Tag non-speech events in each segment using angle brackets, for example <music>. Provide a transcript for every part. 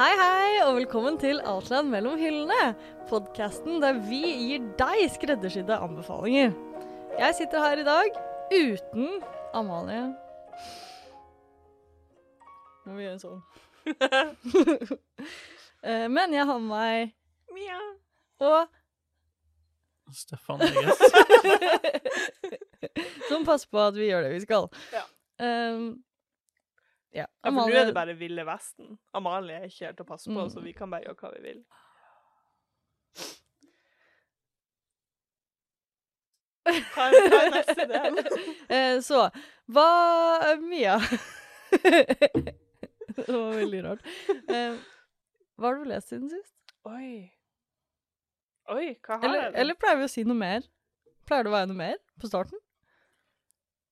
Hei, hei, og velkommen til Outland mellom hyllene. Podkasten der vi gir deg skreddersydde anbefalinger. Jeg sitter her i dag uten Amalie. Må vi gjøre sånn. <laughs> Eh, Men jeg har med meg Mia. og Stefan, Eges. <laughs> som passer på at vi gjør det vi skal. Ja. Um, ja. Ja, for nå er det bare Ville Vesten. Amalie er ikke her til å passe på, Mm. så vi kan bare gjøre hva vi vil. Hva er, hva er neste del? <laughs> Eh, så hva Mia <laughs> Det var veldig rart. Eh, hva har du lest siden sist? Oi. Oi, hva har Eller, jeg? eller pleier vi å si noe mer? Pleier det å være noe mer på starten?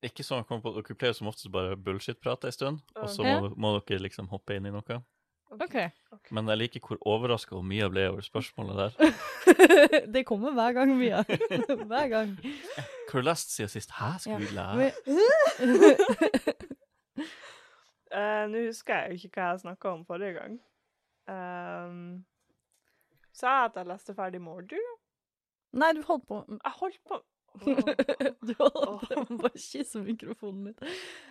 Ikke sånn at dere pleier som oftest bare bullshit-prate en stund, og så må, må dere liksom hoppe inn i noe. OK. Men jeg liker hvor overraska Mia ble over spørsmålet der. <laughs> det kommer hver gang, Mia. <laughs> hver gang. Hva har du lest siden sist? Hæ, skal vi lære? Men- <laughs> Eh, Nå husker jeg jo ikke hva jeg snakka om forrige gang. Um, sa jeg at jeg leste ferdig Mordu? Nei, du holdt på Jeg holdt på Du <laughs> holdt å <laughs> kysse mikrofonen.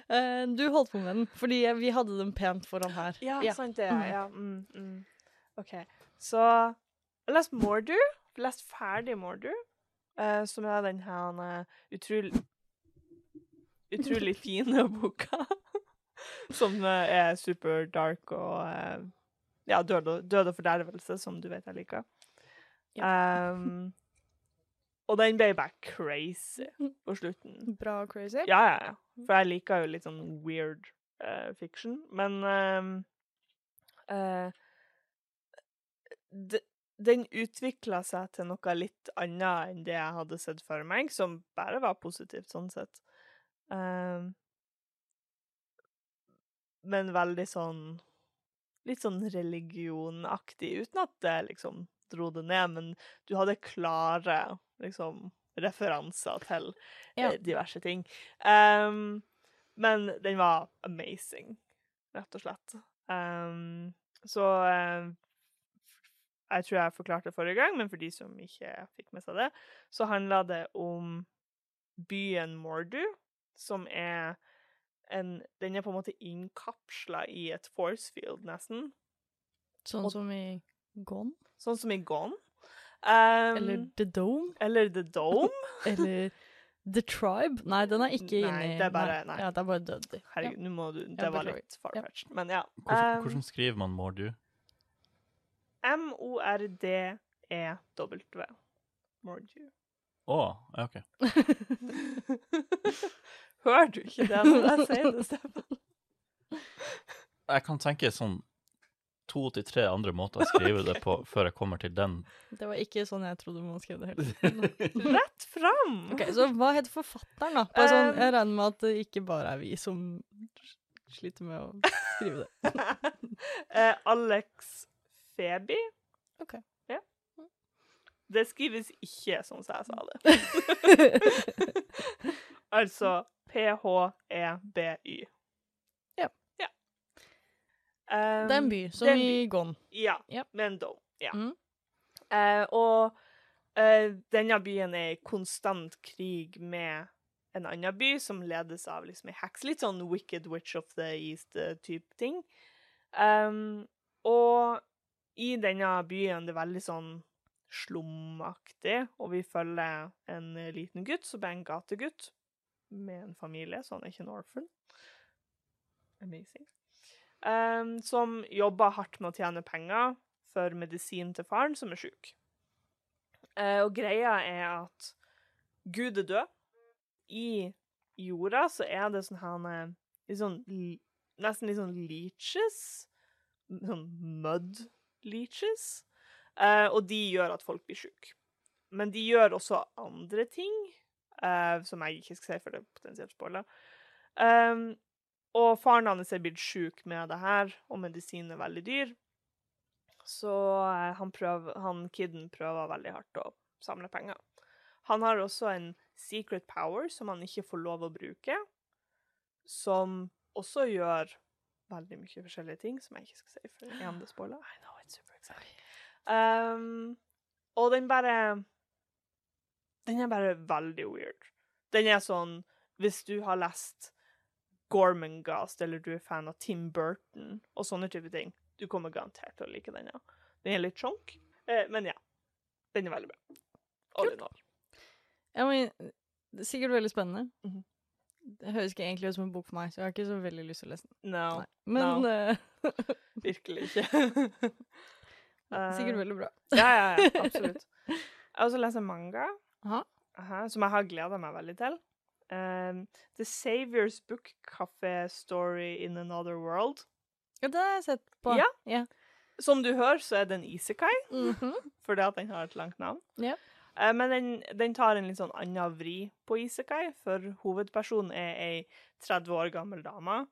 Eh, du holdt på med den, fordi vi hadde den pent foran her. Ja, sant det. Mm. Ja. Mm, mm. OK. Så jeg har lest Mordu. Lest ferdig Mordu, eh, som er den her eh, utrolig Utrolig fine <laughs> boka. som er super dark og Ja, død og, død og fordervelse, som du vet jeg liker. Um, og den ble bare crazy på slutten. Bra crazy. Ja, ja, ja. For jeg liker jo litt sånn weird uh, fiction. Men uh, uh, de, den utvikla seg til noe litt annet enn det jeg hadde sett for meg, som bare var positivt sånn sett. Ehm, men veldig sånn Litt sånn religionaktig, uten at det liksom dro det ned, men du hadde klare liksom referanser til Ja. eh, diverse ting. Um, men den var amazing, rett og slett. Um, så eh, Jeg tror jeg forklarte det forrige gang, men for de som ikke fikk med seg det, så handla det om byen Mordu, som er en Den er på en måte innkapsla i et force field, nesten. Sånn som i Gone? Sånn som i Gone. Um, Eller The Dome? eller The Dome. <laughs> Eller The Tribe? Nei, den er ikke Nei, inni det er bare- nei. Ja, det er bare Dudley. Herregud, nå må du Det Ja, var litt far-fetched, men ja. Hvordan, Ehm, hvordan skriver man Mordu? M-O-R-D-E-W. Mordu. Å, ja, OK. <laughs> Hører du ikke det når jeg sier det, Stefan? Jeg kan tenke sånn to til tre andre måter å skrive det på før jeg kommer til den. Det var ikke sånn jeg trodde man skrev det heller. <laughs> Rett fram! Ok, Så hva heter forfatteren, da? Bare sånn, Um, jeg regner med at det ikke bare er vi som sliter med å skrive det. <laughs> Eh, Alex Feby. Ok. Ja. Det skrives ikke sånn som jeg sa det. <laughs> altså P-H-E-B-Y. Ja. Det er en by, som en er i Gon. Ja, yep. med en dome. Ja. Mm. Uh, og uh, denne byen er i konstant krig med en annen by som ledes av liksom ei heks. Litt sånn Wicked Witch of the East-type ting. Um, og i denne byen det er veldig sånn slumaktig, og vi følger en eh, liten gutt som er en gategutt med en familie, så han er ikke en orphan. Amazing. Um, som jobber hardt med å tjene penger for medisin til faren, som er sjuk. Uh, og greia er at Gud er død. I jorda så er det sånn her eh, litt sånn Nesten litt sånn leeches. Sånn mud leeches. Uh, og de gjør at folk blir sjuke. Men de gjør også andre ting, uh, som jeg ikke skal si, for det er potensielt spoiler. Um, og faren hans er blitt sjuk med det her, og medisin er veldig dyr. Så eh, han, prøver, han kiden prøver veldig hardt å samle penger. Han har også en secret power som han ikke får lov å bruke, som også gjør veldig mye forskjellige ting som jeg ikke skal si for igjen det spoiler. I know, it's super exciting. Um, og den bare Den er bare veldig weird. Den er sånn Hvis du har lest Gormangast, eller du er fan av Tim Burton og sånne type ting, du kommer garantert til å like den. ja. Den er litt chonk, eh, men ja. Den er veldig bra. All in all. Ja, men det er sikkert veldig spennende. Mhm. Det høres ikke egentlig ut som en bok for meg, så jeg har ikke så veldig lyst til å lese den. No. Men No. Uh... <laughs> <laughs> virkelig ikke. sikkert Eh, veldig bra. Ja, ja, ja, <laughs> absolutt. Jeg har også lest en manga, Aha. aha, som jeg har gleda meg veldig til. Um, The Savior's Book Café Story in Another World. Ja, det har jeg sett på. Ja. ja. Som du hører, så er det en isekai, Mhm. <laughs> fordi at den har et langt navn. Ja. Uh, men den, den tar en litt sånn annen vri på isekai, for hovedpersonen er ei 30 år gammel dame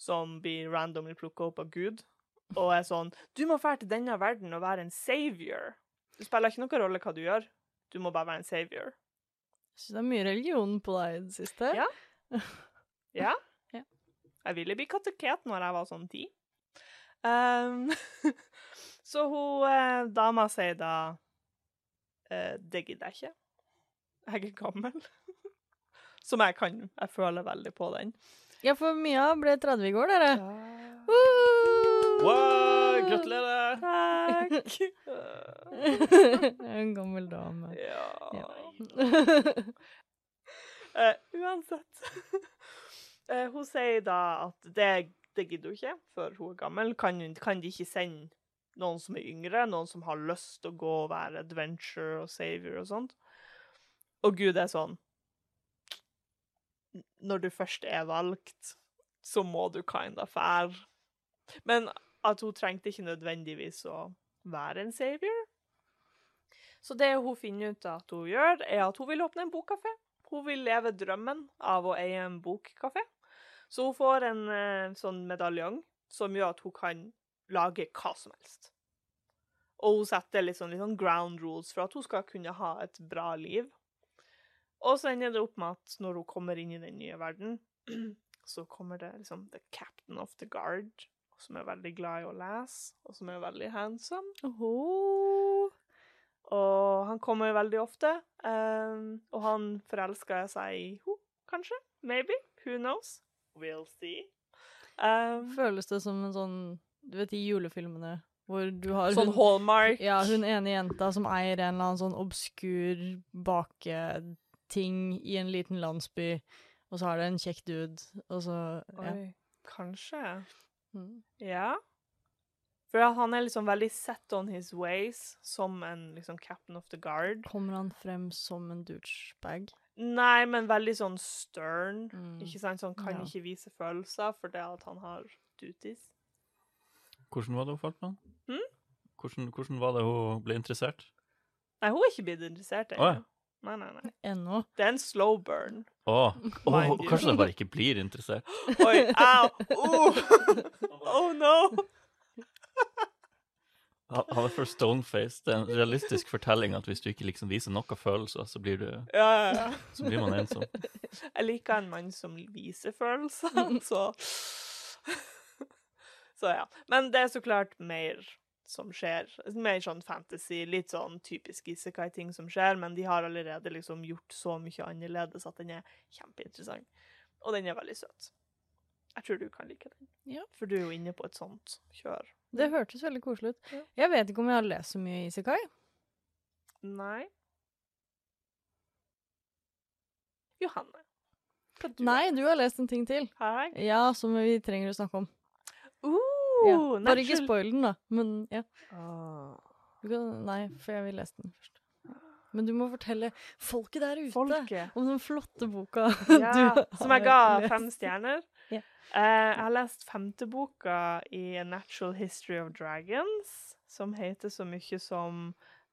som blir randomly plukka opp av Gud, og er sånn Du må dra til denne verden og være en savior. Det spiller ikke noen rolle hva du gjør, du må bare være en savior. Jeg syns det er mye religion på deg i det siste. Ja. <laughs> Ja. Ja. Jeg ville bli kateket når jeg var sånn ti. Um, <laughs> så hun eh, dama sier da eh, Det gidder jeg ikke. Jeg er gammel. <laughs> Som jeg kan. Jeg føler veldig på den. Ja, for Mia ble 30 i går, dere. Woo! Wow, gratulerer! Takk! <laughs> En gammel dame. ja. Ja. Uh, <laughs> uansett. Uh, <laughs> hun sier da at det, det gidder hun ikke, for hun er gammel. Kan, kan de ikke sende noen som er yngre, noen som har lyst til å gå og være adventure og savior og sånt? Og Gud er sånn Når du først er valgt, så må du kind of fære. Men at hun trengte ikke nødvendigvis å være en savior. Så det hun finner ut at hun gjør, er at hun vil åpne en bokkafé. Hun vil leve drømmen av å eie en bokkafé. Så hun får en eh, sånn medaljong som gjør at hun kan lage hva som helst. Og hun setter litt sånn, litt sånn ground rules for at hun skal kunne ha et bra liv. Og så ender det opp med at når hun kommer inn i den nye verden, <clears throat> så kommer det liksom the captain of the guard, som er veldig glad i å lese, og som er veldig handsome. Oho. Og han kommer veldig ofte. um, og han forelsker seg i henne, kanskje? Maybe? Who knows? We'll see. Um, Føles det som en sånn Du vet de julefilmene hvor du har sånn hun, Hallmark. ja, hun ene jenta som eier en eller annen sånn obskur baketing i en liten landsby, og så har det en kjekk dude, og så ja. Oi, kanskje. Mm. Ja. For han er liksom veldig set on his ways, som en liksom captain of the guard. Kommer han frem som en douchebag? Nei, men veldig sånn stern. Mm. Ikke sant? Sånn kan Ja. ikke vise følelser for det at han har duties. Hvordan var det hun falt med han? Hmm? Hvordan, hvordan var det hun ble interessert? Nei, hun er ikke blitt interessert Egentlig. ennå. ja. Nei, nei, nei. Ennå. Det er en slow burn. Å, oh. oh, kanskje hun bare ikke blir interessert? Oi, au! Oh, oh no! Han han er for stoneface. Det er en realistisk fortelling at hvis du ikke liksom viser noe følelser, så blir, du, Ja, ja, ja. så blir man ensom. Jeg liker en mann som viser følelser, <laughs> så <laughs> Så ja. Men det er så klart mer som skjer. Mer sånn fantasy, litt sånn typisk Isekai-ting som skjer, men de har allerede liksom gjort så mye annerledes at den er kjempeinteressant. Og den er veldig søt. Jeg tror du kan like den. Ja. For du er jo inne på et sånt kjør. Det hørtes veldig koselig ut. Ja. Jeg vet ikke om jeg har lest så mye Isekai. Nei. Johanne. Du Nei, du har lest en ting til. Hei. Ja, som vi trenger å snakke om. Uh, Ja. Bare ikke spoil den, da. Men ja. Ah. Du kan, nei, for jeg vil lese den først. Men du må fortelle folket der ute Folket. om den flotte boka <laughs> Ja, du som jeg ga lest. fem stjerner. Yeah. Uh, jeg har lest femte boka i A Natural History of Dragons, som heter så mye som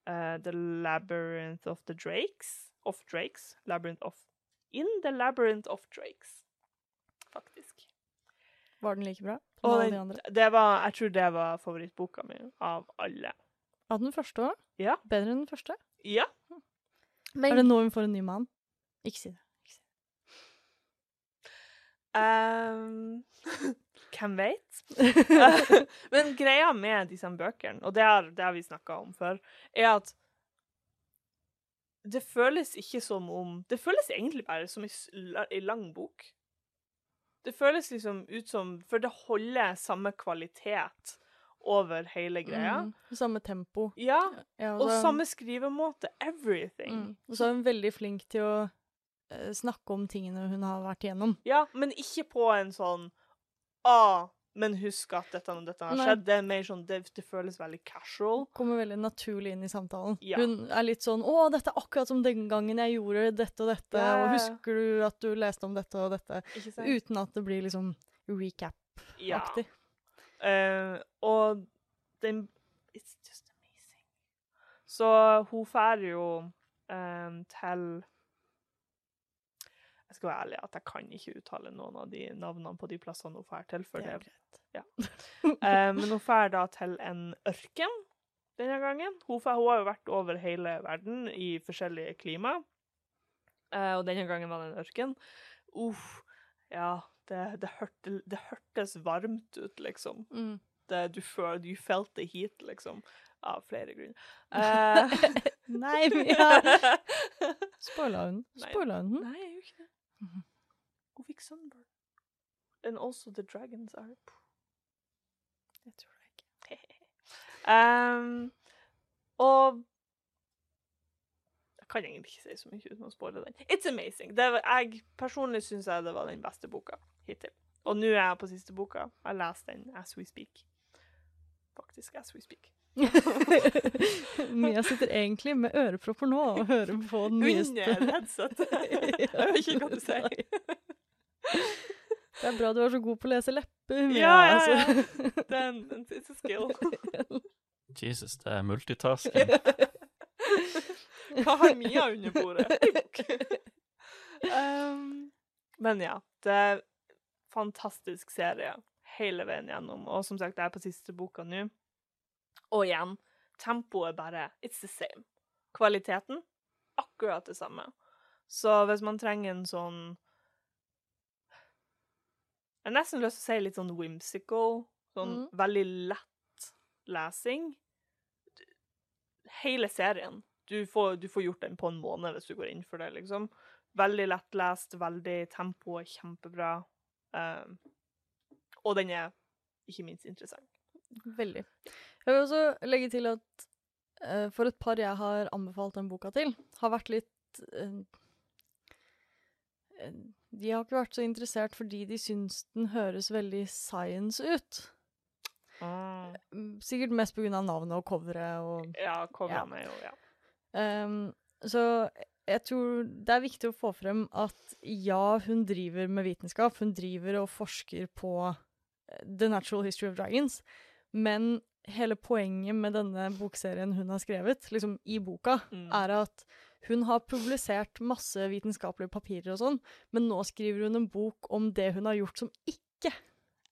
uh, The Labyrinth of the Drakes. Of Drakes. Labyrinth of In the Labyrinth of Drakes, faktisk. Var den like bra Og alle de andre? det var, jeg tror det var favorittboka mi av alle. Av den første òg? Ja. Bedre enn den første? Ja. Er det nå hun får en ny mann? Ikke si det. Ikke si det. Um, <laughs> Hvem vet? <laughs> Men greia med disse bøkene, og det har, det har vi snakka om før, er at det føles ikke som om Det føles egentlig bare som ei lang bok. Det føles liksom ut som For det holder samme kvalitet over hele greia. Mm, samme tempo. Ja, Ja, og så- samme skrivemåte. Everything. Mm. Og så er hun veldig flink til å uh, snakke om tingene hun har vært igjennom. Ja, men ikke på en sånn ah, men husk at dette og dette har skjedd. Det sånn, det, det føles veldig casual. Kommer veldig naturlig inn i samtalen. Ja. Hun er litt sånn 'Å, dette er akkurat som den gangen jeg gjorde dette og dette', Ja, og 'Husker du at du leste om dette og dette?' Uten at det blir liksom recap-aktig. Ja. Uh, og den It's just amazing. Så hun drar jo um, til skal være ærlig at jeg kan ikke uttale noen av de navnene på de plassene hun drar til. For Det er Ja. <laughs> Eh, men hun drar da til en ørken denne gangen. Hun, fær, hun har jo vært over hele verden i forskjellige klima. Eh, og denne gangen var det en ørken. Uff, ja, det, det, hørte, det hørtes varmt ut, liksom. Mm. Det, du føl, you felt the heat, liksom. Av flere grunner. Uh, <laughs> Nei, Mia! <laughs> Spoila hun? Spoila hun? Nei, jeg gjør ikke det. Mhm. Hun fikk sunburn. And also the dragons are Det tror det ikke. um, Og Jeg kan egentlig ikke si så mye uten å spoile den. It's amazing. Var, jeg Personlig syns jeg det var den beste boka hittil. Og nå er jeg på siste boka. Jeg leser den as we speak. Faktisk as we speak. <laughs> Mia sitter egentlig med ørepropper nå og hører på den nyeste. Under headset. <laughs> Jeg vet ikke hva du sier. Det er bra du er så god på å lese lepper, Mia. Ja, ja, ja. altså. <laughs> Det er en, en- it's a skill. Jesus, det er multitasking. Hva har Mia under bordet? Um, men ja, det er fantastisk serie hele veien gjennom. Og som sagt, jeg er på siste boka nå. Og igjen, tempoet bare It's the same. Kvaliteten akkurat det samme. Så hvis man trenger en sånn Jeg har nesten lyst til å si litt sånn whimsical, sånn mm. veldig lett lesing. Hele serien. Du får, du får gjort den på en måned hvis du går inn for det, liksom. Veldig lettlest, veldig tempo kjempebra. Um, og den er ikke minst interessant. Veldig. Jeg vil også legge til at uh, for et par jeg har anbefalt den boka til, har vært litt eh, De har ikke vært så interessert fordi de syns den høres veldig science ut. Mm, Sikkert mest pga. navnet og coveret og Ja, coverne ja. jo Ja. Um, så jeg tror det er viktig å få frem at ja, hun driver med vitenskap. Hun driver og forsker på The Natural History of Dragons. Men hele poenget med denne bokserien hun har skrevet, liksom i boka, Mm. er at hun har publisert masse vitenskapelige papirer og sånn, men nå skriver hun en bok om det hun har gjort som ikke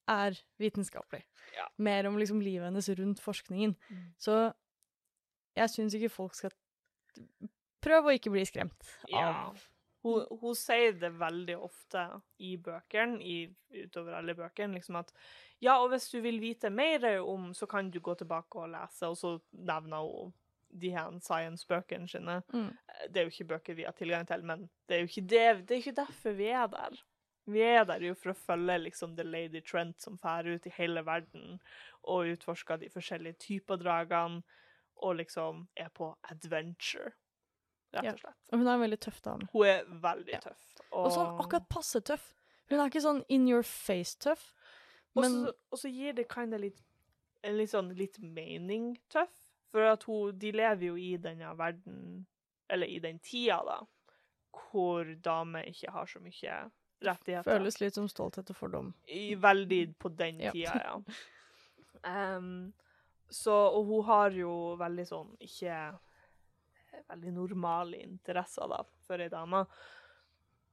er vitenskapelig. Ja. Mer om liksom livet hennes rundt forskningen. Mm. Så jeg syns ikke folk skal Prøv å ikke bli skremt av Ja. Hun, hun sier det veldig ofte i bøkene, i, utover alle bøkene, liksom at ja, og hvis du vil vite mer om, så kan du gå tilbake og lese, og så nevner hun de her science-bøkene sine. mm. Det er jo ikke bøker vi har tilgang til, men det er jo ikke, det, det er ikke derfor vi er der. Vi er der jo for å følge liksom The Lady Trent som fer ut i hele verden og utforsker de forskjellige typer dragene, og liksom er på adventure, rett og slett. Og hun er en veldig tøff dame. Hun er veldig tøff. Og sånn akkurat passe tøff. Hun er ikke sånn in your face-tøff, Og men og så gir det kinda litt en litt sånn litt mening tøff. For at hun, de lever jo i denne verden, eller i den tida, da, hvor damer ikke har så mye rettigheter. føles litt som stolthet og fordom. I, veldig på den Ja. tida, ja. <laughs> Um, så, og hun har jo veldig sånn ikke Veldig normale interesser, da, for ei dame.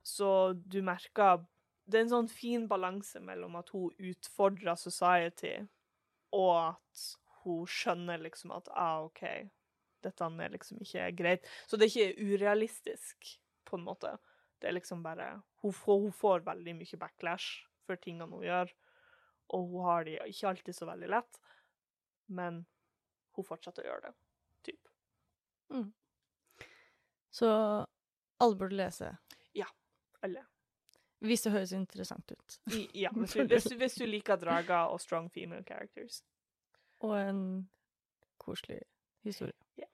Så du merker Det er en sånn fin balanse mellom at hun utfordrer society, og at hun skjønner liksom at ah, OK, dette er liksom ikke greit. Så det er ikke urealistisk, på en måte. Det er liksom bare Hun får, hun får veldig mye backlash for tingene hun gjør. og hun har det ikke alltid så veldig lett, men hun fortsetter å gjøre det. Typ. Så alle burde lese. Ja. Alle. Hvis det høres interessant ut. I, ja, <laughs> hvis du, hvis, du, hvis du liker drager og strong female characters. Og en koselig historie. Ja.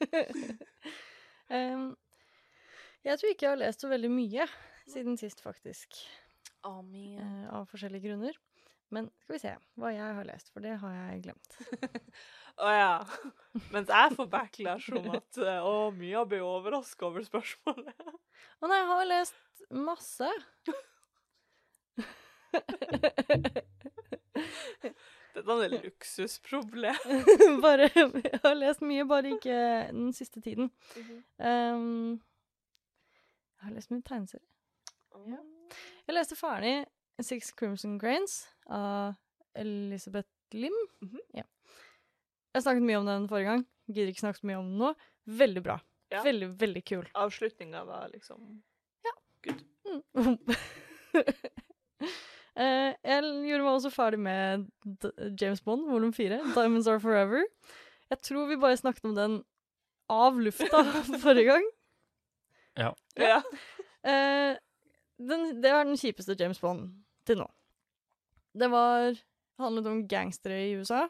<laughs> Em, jeg tror ikke jeg har lest så veldig mye siden sist, faktisk. Oh, eh, av forskjellige grunner. Men skal vi se hva jeg har lest, for det har jeg glemt. <laughs> Å ja. Mens jeg får backlash om at Å, å, Mia ble overraska over spørsmålet. Å nei, jeg har lest masse. Dette er et luksusproblem. <laughs> bare, jeg har lest mye, bare ikke den siste tiden. Um, jeg har lest mye tegneserier. Ja. Jeg leste ferdig Six Crimson Grains av Elisabeth Lim. Mhm. ja. Jeg snakket mye om den forrige gang. Gidder ikke snakke så mye om den nå. Veldig bra. Ja. Veldig, veldig kul. Avslutninga var liksom Mm. uh, <laughs> jeg gjorde meg også ferdig med D James Bond, volum 4, 'Diamonds Are Forever'. Jeg tror vi bare snakket om den av lufta <laughs> forrige gang. Ja. Eh, den, det var den kjipeste James Bond til nå. Det var handlet om gangstere i USA.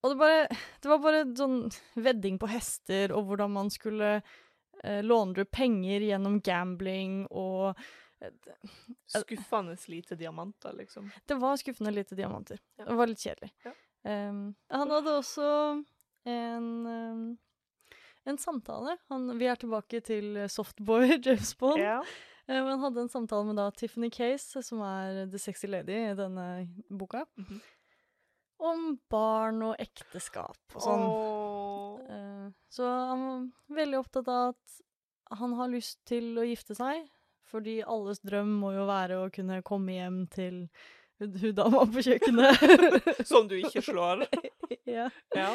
Og det, bare, det var bare sånn vedding på hester, og hvordan man skulle eh, låne penger gjennom gambling, og eh, Skuffende lite diamanter, liksom. det var skuffende lite diamanter. Ja. Det var litt kjedelig. Ja. Um, han hadde også en, um, en samtale. Han, vi er tilbake til Softboy <laughs> James Bond. Ja. Eh, men hadde en samtale med da Tiffany Case, som er The Sexy Lady i denne boka, Mhm. om barn og ekteskap og sånn. Eh, så han var veldig opptatt av at han har lyst til å gifte seg, fordi alles drøm må jo være å kunne komme hjem til hun hun dama på kjøkkenet. <laughs> Som du ikke slår. <laughs> ja. Ja.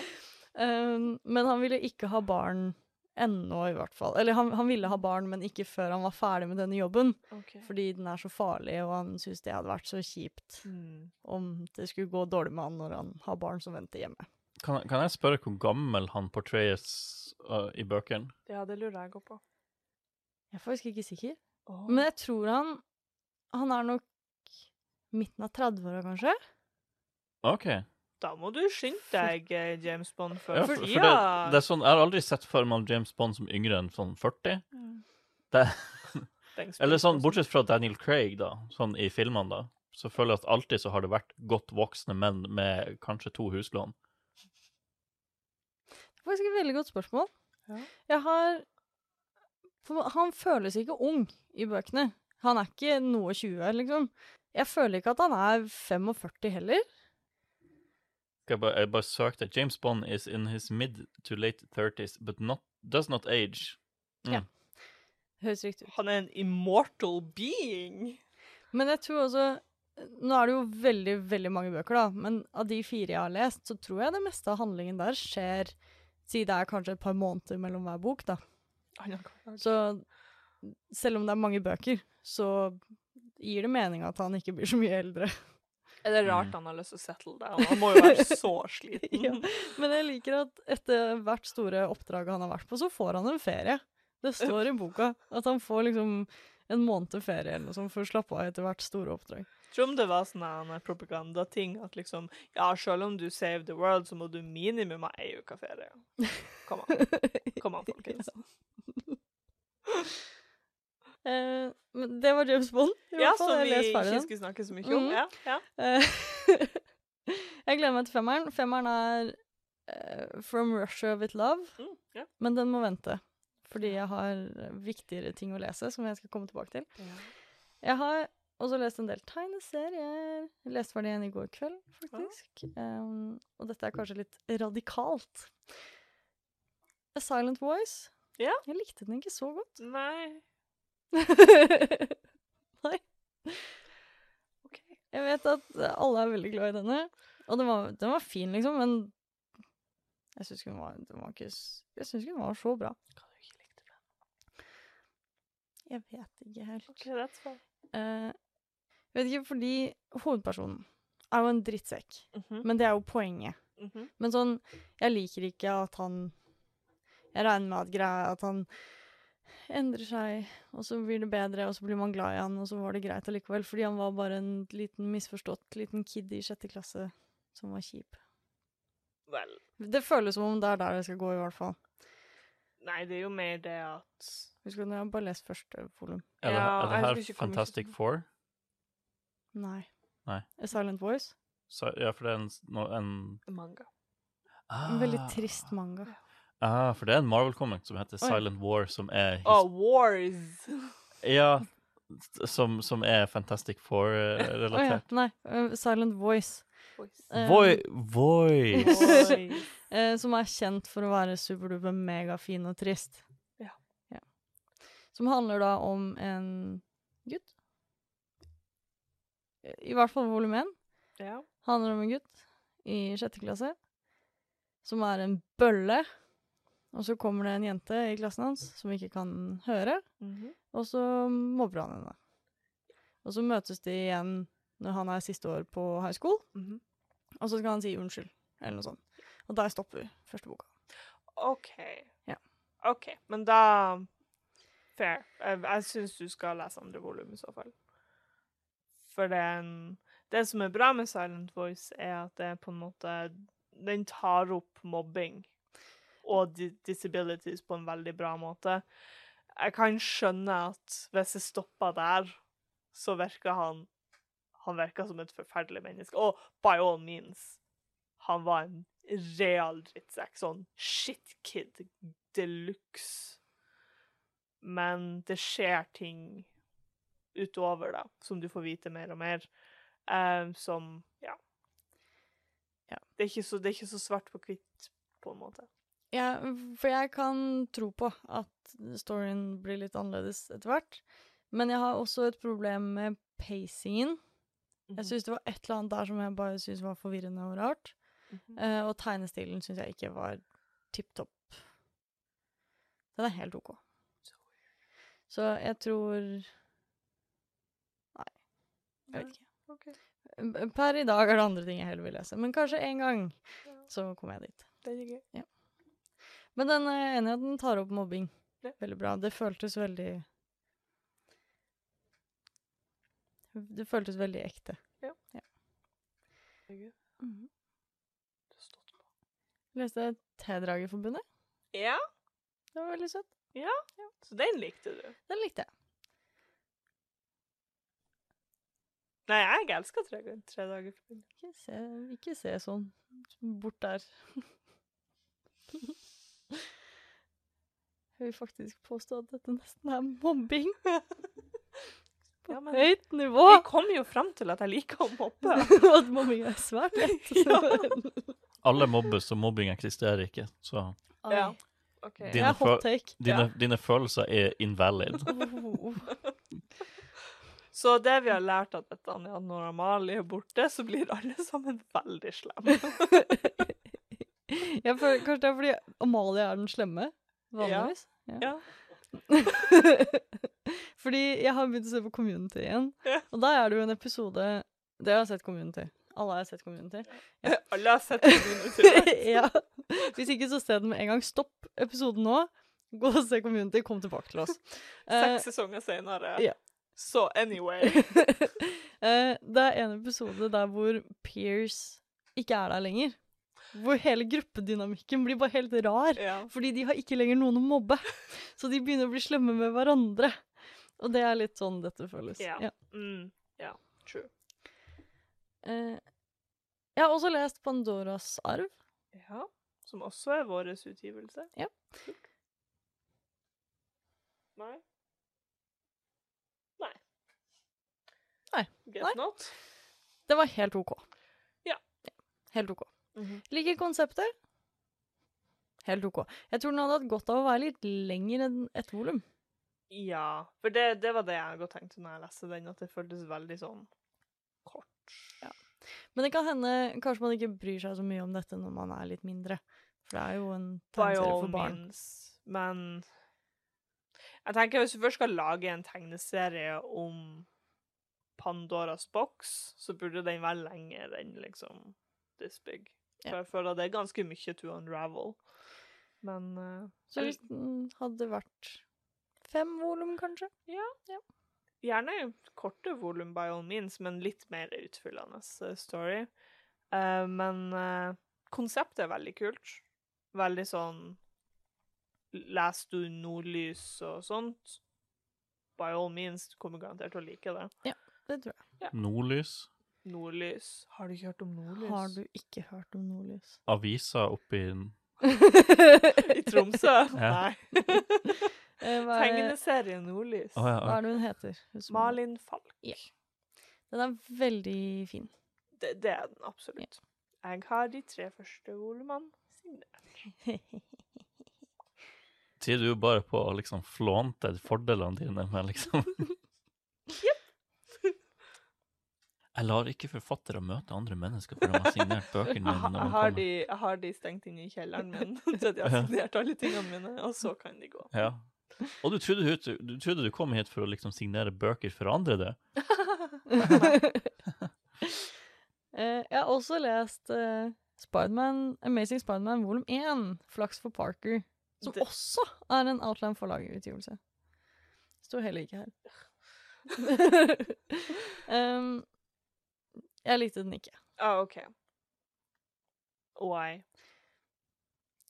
Um, men han ville ikke ha barn ennå, i hvert fall. Eller han, han ville ha barn, men ikke før han var ferdig med denne jobben. Okay. Fordi den er så farlig, og han syntes det hadde vært så kjipt Mm. om det skulle gå dårlig med han når han har barn som venter hjemme. Kan, kan jeg spørre hvor gammel han portrayes uh, i bøkene? Ja, det lurer jeg på. Jeg er faktisk ikke sikker. Oh. Men jeg tror han Han er nok midten av 30-åra, kanskje? OK. Da må du skynde deg, eh, James Bond, for, Ja, for, for det, det er sånn, Jeg har aldri sett for meg James Bond som yngre enn sånn 40. Det, <laughs> eller sånn. Bortsett fra Daniel Craig, da, sånn i filmene, da. Så føler jeg at alltid så har det vært godt voksne menn med kanskje to huslån. Det er faktisk et veldig godt spørsmål. Ja. Jeg har for Han føles ikke ung i bøkene. Han er ikke noe 20, liksom. Jeg føler ikke at han er 45 heller. Jeg bare, jeg bare søkte. James Bond is in his mid to late 30s, but not, does not age. Høres riktig ut. Han er en immortal being. Men jeg tror også Nå er det jo veldig, veldig mange bøker, da, men av de fire jeg har lest, så tror jeg det meste av handlingen der skjer Si det er kanskje et par måneder mellom hver bok, da. Så selv om det er mange bøker, så gir det mening at han ikke blir så mye eldre. Er det rart Mm. han har lyst til å settle down? <laughs> Han må jo være så sliten. Ja. Men jeg liker at etter hvert store oppdrag han har vært på, så får han en ferie. Det står i boka at han får liksom en måned ferie eller noe sånt for å slappe av etter hvert store oppdrag. Tror om det var sånn propagandating at liksom Ja, selv om du save the world, så må du minimum ha ei uke ferie. Kom an, kom an, <laughs> folkens. <laughs> Eh, men det var James Bond. Ja, fall. som vi ikke skulle snakke så mye om. Mm. Ja, ja. <laughs> Jeg gleder meg til femmeren. Femmeren er uh, From Russia with Love, Mm, ja. men den må vente. Fordi jeg har viktigere ting å lese, som jeg skal komme tilbake til. Jeg har også lest en del tegneserier. Jeg leste ferdig en i går kveld, faktisk. Um, og dette er kanskje litt radikalt. A Silent Voice. Ja. Jeg likte den ikke så godt. Nei. <laughs> Nei. OK. Jeg vet at alle er veldig glad i denne, og den var, den var fin, liksom, men jeg syns ikke den var, den var ikke Jeg syns ikke den var så bra. Hva du ikke likte den? Jeg vet ikke helt. Okay, that's fine. Jeg vet ikke, fordi hovedpersonen er jo en drittsekk. Mhm, Men det er jo poenget. mhm. Men sånn, jeg liker ikke at han Jeg regner med at greia at han endrer seg, og så blir det bedre, og så blir man glad i han, og så var det greit allikevel. Fordi han var bare en liten misforstått liten kid i sjette klasse som var kjip. Vel, Det føles som om det er der det skal gå, i hvert fall. nei, det er jo mer det at Husker du, jeg har bare lest første volum. Er det, er det her ikke Fantastic Four? Nei. Nei. A Silent Voice. Så, ja, for det er en, no, en manga. En veldig trist manga. Ah, for det er en Marvel-comic som heter Oi. Silent War, som er his Å, Wars! Ja, som, som er Fantastic ja, Oh, ja. nei. uh, Silent Voice. Eh, Voi voice! Voice. uh, som er kjent for å være superduper megafin og trist. Ja. Som handler da om en gutt. I hvert fall volum én. Ja. Handler om en gutt i sjette klasse som er en bølle. Og så kommer det en jente i klassen hans som ikke kan høre, Mhm. og så mobber han henne. Og så møtes de igjen når han er siste år på high school, Mhm. og så skal han si unnskyld, eller noe sånt. Og der stopper første boka. OK. Ja. OK, men da Fair. Jeg, syns du skal lese andre volum i så fall. For det er Det som er bra med Silent Voice, er at det på en måte Den tar opp mobbing og disabilities på en veldig bra måte. Jeg kan skjønne at hvis jeg stopper der, så virker han Han virker som et forferdelig menneske. Og by all means, han var en real drittsekk. Sånn shitkid de luxe. Men det skjer ting utover, da, som du får vite mer og mer. um, som ja. Ja. Det, er så, det er ikke så svart på hvitt, på en måte. Ja, for jeg kan tro på at storyen blir litt annerledes etter hvert. Men jeg har også et problem med pacingen. Mhm. Jeg syns det var et eller annet der som jeg bare syns var forvirrende og rart. Mm -hmm. uh, og tegnestilen syns jeg ikke var tipp topp. Den er helt OK. Så jeg tror Nei, jeg vet ikke. Per i dag er det andre ting jeg heller vil lese. Men kanskje en gang så kommer jeg dit. Det er gøy. Men den er enig i at den tar opp mobbing. Veldig bra. Det føltes veldig Det føltes veldig ekte. Ja. ja. Mm på. Leste T-Dragerforbundet. Ja, Det var veldig søtt. Ja, så den likte du. Den likte jeg. Nei, jeg elsker tre, tre dager. Ikke se, ikke se sånn bort der. <laughs> <laughs> Jeg vil faktisk påstå at dette nesten er mobbing. <laughs> På Ja, men- høyt nivå. Vi kom jo fram til at jeg liker å mobbe. <laughs> Og at mobbing er svært lett. Ja. Alle mobbes, og mobbing eksisterer ikke. Så Ja. okay. Dine hot fø- take. dine, Ja. dine følelser er invalid. Oh. Så det vi har lært at dette, er når Amalie er borte, så blir alle sammen veldig slemme. Jeg føler, kanskje det er fordi Amalie er den slemme, vanligvis. Ja. <laughs> fordi jeg har begynt å se på Community igjen, Ja. og da er det jo en episode Det har sett Community. Alle har sett Community. <laughs> Alle har sett Community. <laughs> ja. Hvis ikke, så se den med en gang. Stopp episoden nå. Gå og se Community. Kom tilbake til oss. Eh, Seks sesonger senere. ja. Så anyway. eh, det er en episode der hvor Pierce ikke er der lenger. Hvor hele gruppedynamikken blir bare helt rar. Ja. Fordi de har ikke lenger noen å mobbe. <laughs> Så de begynner å bli slemme med hverandre. Og det er litt sånn dette føles. Ja. Ja. Mm. ja. True. Eh, jeg har også lest Pandoras arv. Ja. Som også er vår utgivelse. Ja. Nei. Nei. Nei. Guess Nei. not. Det var helt OK. Ja. Helt OK. Mhm. Liker konseptet. Helt OK. Jeg tror den hadde hatt godt av å være litt lenger enn ett volum. Ja, for det, det var det jeg godt tenkte når jeg leste den, at det føltes veldig sånn kort. Ja. Men det kan hende kanskje man ikke bryr seg så mye om dette når man er litt mindre. For det er jo en tegneserie for barn. means. Men jeg tenker hvis du først skal lage en tegneserie om Pandoras boks, så burde den være lenger enn liksom this big. Ja. For jeg føler det er ganske mye to unravel. Men uh, Så hvis den hadde vært fem volum, kanskje? Ja. ja. Gjerne korte volum, by all means, men litt mer utfyllende eh, story. Uh, men uh, konseptet er veldig kult. Veldig sånn Leser du Nordlys og sånt, by all means, du kommer garantert til å like det. Ja, Det tror jeg. Nordlys. Nordlys. Har du ikke hørt om Nordlys? Har du ikke hørt om Nordlys? <laughs> Avisa oppi I Tromsø? Nei. <laughs> Eh, er, Tegneserie Nordlys. Oh, ja, hva er det hun heter? Hun Malin Falk. Den er veldig fin. Det, det er den absolutt. Jeg har de tre første volumene sine. Sier du jo bare på å liksom flånte fordelene dine med liksom <laughs> Jeg lar ikke forfattere møte andre mennesker før de har signert bøkene <laughs> mine. har de, jeg har de stengt inne i kjelleren min <laughs> til de har signert alle tingene mine, og så kan de gå. Ja. Og du trodde, du, du trodde du kom hit for å liksom signere bøker for andre, det? <laughs> Eh, jeg har også lest uh, Spiderman, Amazing Spiderman volum 1, Flaks for Parker, som Det- også er en Outland forlagerutgivelse. Står heller ikke her. um, jeg likte den ikke. Ah, OK. Why?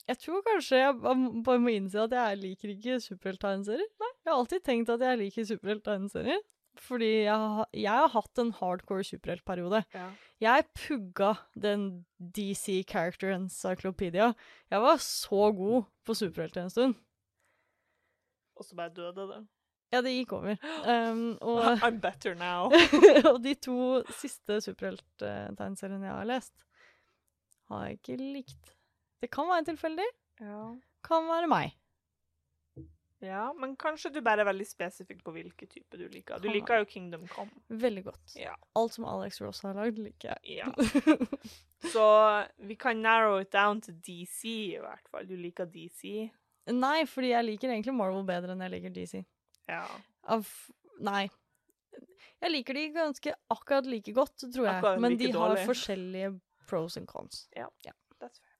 Jeg tror kanskje jeg bare må innse at jeg liker ikke superhelttegneserier. Jeg har alltid tenkt at jeg liker superhelttegneserier. Fordi jeg, har- jeg har hatt en hardcore superheltperiode. Ja. Jeg pugga den DC Character Encyclopedia. Jeg var så god på superhelter en stund. Og så bare døde det. Ja, det gikk over. Um, <gasps> og, <laughs> I'm better now. <laughs> og de to siste superhelttegneseriene jeg har lest, har jeg ikke likt. Det kan være tilfeldig, Ja. kan være meg. ja, men kanskje du bare er veldig spesifikk på hvilke type du liker. Du liker jo Kingdom Come. Veldig godt. Ja. Alt som Alex Ross har lagd, liker jeg. ja. <laughs> Så vi kan narrow it down til DC, i hvert fall. Du liker DC. Nei, fordi jeg liker egentlig Marvel bedre enn jeg liker DC. Ja. Av Nei. Jeg liker de ganske akkurat like godt, tror jeg. Akkurat Men like de har dårlig. forskjellige pros and cons. That's fair.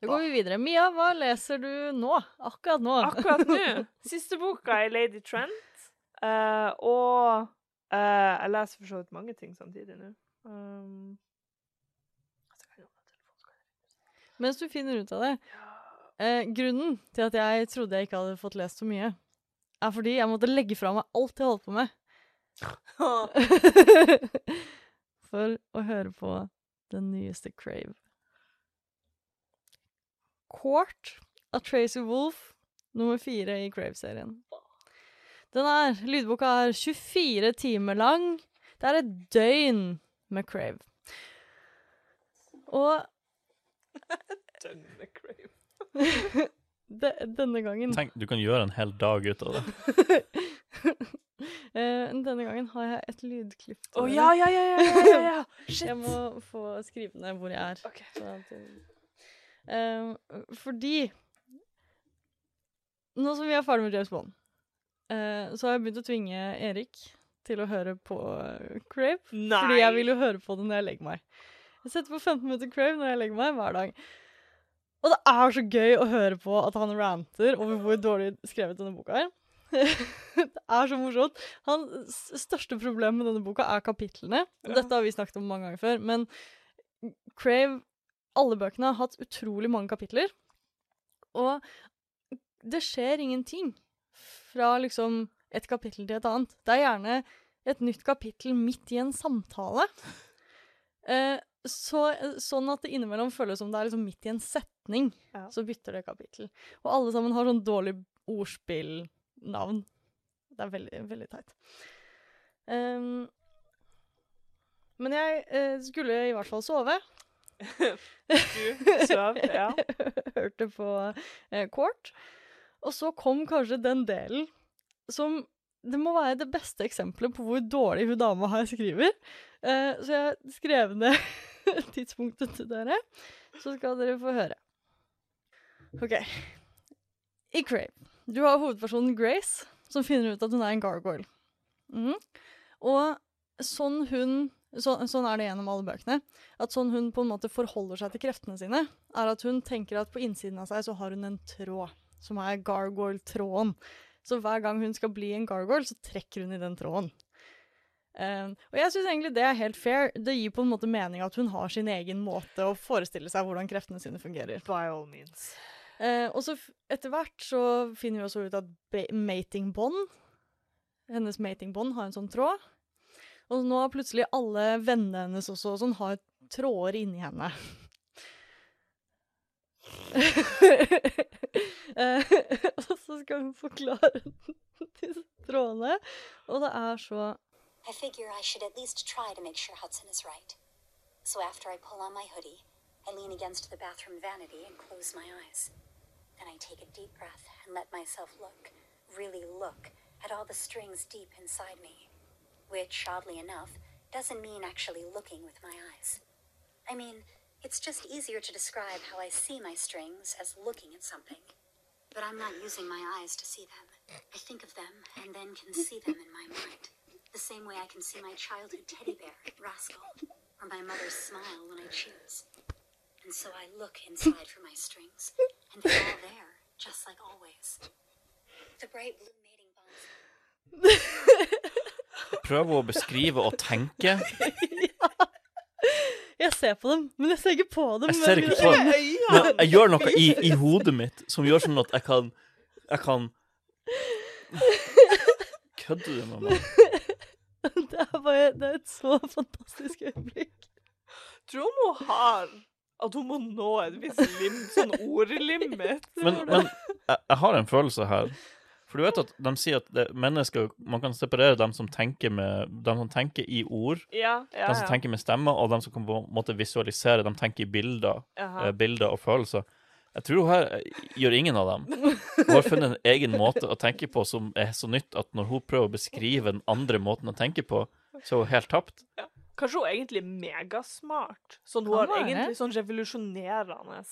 Da går vi videre. Mia, hva leser du nå? Akkurat nå. Akkurat nå. <laughs> Siste boka er Lady Trent. Uh, og uh, jeg leser for så vidt mange ting samtidig nå. Um, altså, Mens du finner ut av det eh, Grunnen til at jeg trodde jeg ikke hadde fått lest så mye, er fordi jeg måtte legge fra meg alt jeg holdt på med. <laughs> For å høre på den nyeste Crave. Court av Tracy Wolf, nummer fire i Crave-serien. Den er, Lydboka er 24 timer lang. Det er et døgn med Crave. Og <laughs> Døgn med Crave. <laughs> de, denne gangen Tenk, du kan gjøre en hel dag ut av det. <laughs> uh, Denne gangen har jeg et lydklipp. til Å dere. ja, ja, ja, ja, ja, ja. <laughs> Shit. Jeg må få skrive ned hvor jeg er. Okay. sånn Eh, fordi Nå som vi er ferdig med James Bond, uh, så har jeg begynt å tvinge Erik til å høre på uh, Crave. Nei. Fordi jeg vil jo høre på det når jeg legger meg. Jeg setter på 15 minutter Crave når jeg legger meg hver dag. Og det er så gøy å høre på at han ranter over hvor dårlig skrevet denne boka er. <laughs> det er så morsomt. Hans største problem med denne boka er kapitlene. Og dette har vi snakket om mange ganger før, men Crave Alle bøkene har hatt utrolig mange kapitler. Og det skjer ingenting fra liksom et kapittel til et annet. Det er gjerne et nytt kapittel midt i en samtale. Eh, så, sånn at det innimellom føles som det er liksom midt i en setning. Ja. Så bytter det kapittel. Og alle sammen har sånn dårlig ordspillnavn. Det er veldig, veldig teit. Um, men jeg uh, skulle i hvert fall sove. Du sov, <laughs> ja. Hørte på eh, Court. Og så kom kanskje den delen som Det må være det beste eksempelet på hvor dårlig hun dama her skriver. Uh, så jeg skrev ned <laughs> tidspunktet til dere, så skal dere få høre. OK. I Crave. Du har hovedpersonen Grace, som finner ut at hun er en gargoyle. Mm. Og sånn hun så, Sånn er det gjennom alle bøkene. At sånn hun på en måte forholder seg til kreftene sine, er at hun tenker at på innsiden av seg så har hun en tråd, som er gargoyle-tråden. Så hver gang hun skal bli en gargoyle, så trekker hun i den tråden. Eh, og jeg syns egentlig det er helt fair. Det gir på en måte mening at hun har sin egen måte å forestille seg hvordan kreftene sine fungerer. By all means. Uh, og så etter hvert så finner vi også ut at mating bond Hennes mating bond har en sånn tråd. Og nå har plutselig alle vennene hennes også sånn har tråder inni henne. uh, <laughs> <laughs> og så skal hun forklare <laughs> disse trådene, og det er så I figure I should at least try to make sure Hudson is right. So after I pull on my hoodie, I lean against the bathroom vanity and close my eyes. Then I take a deep breath and let myself look, really look, at all the strings deep inside me. Which, oddly enough, doesn't mean actually looking with my eyes. I mean, it's just easier to describe how I see my strings as looking at something. But I'm not using my eyes to see them. I think of them and then can see them in my mind. The same way I can see my childhood teddy bear, Rascal, or my mother's smile when I choose. And so I look inside for my strings, and they're all there, just like always. The bright blue mating bonds. <laughs> Prøv å beskrive og tenke. <laughs> Jeg ser på dem, men jeg ser ikke på dem. Jeg ser ikke på dem. Men jeg gjør noe i, i hodet mitt som gjør sånn at jeg kan Jeg kan <laughs> Kødder du med meg? Det er Det er et så <laughs> fantastisk øyeblikk. Tror du hun har at hun må nå et visst lim, sånn ordlimit? <laughs> Men, men jeg, jeg har en følelse her. For du vet at de sier at det, mennesker Man kan separere dem som tenker med Dem som tenker i ord, Ja, ja, dem som ja. tenker med stemmer, og dem som kan på en måte visualisere. De tenker i bilder, eh, bilder og følelser. Jeg tror hun her eh, gjør ingen av dem. Hun har funnet en egen måte å tenke på som er så nytt at når hun prøver å beskrive den andre måten å tenke på, så er hun helt tapt. Kanskje hun egentlig er megasmart. Sånn, hun har egentlig sånn revolusjonerende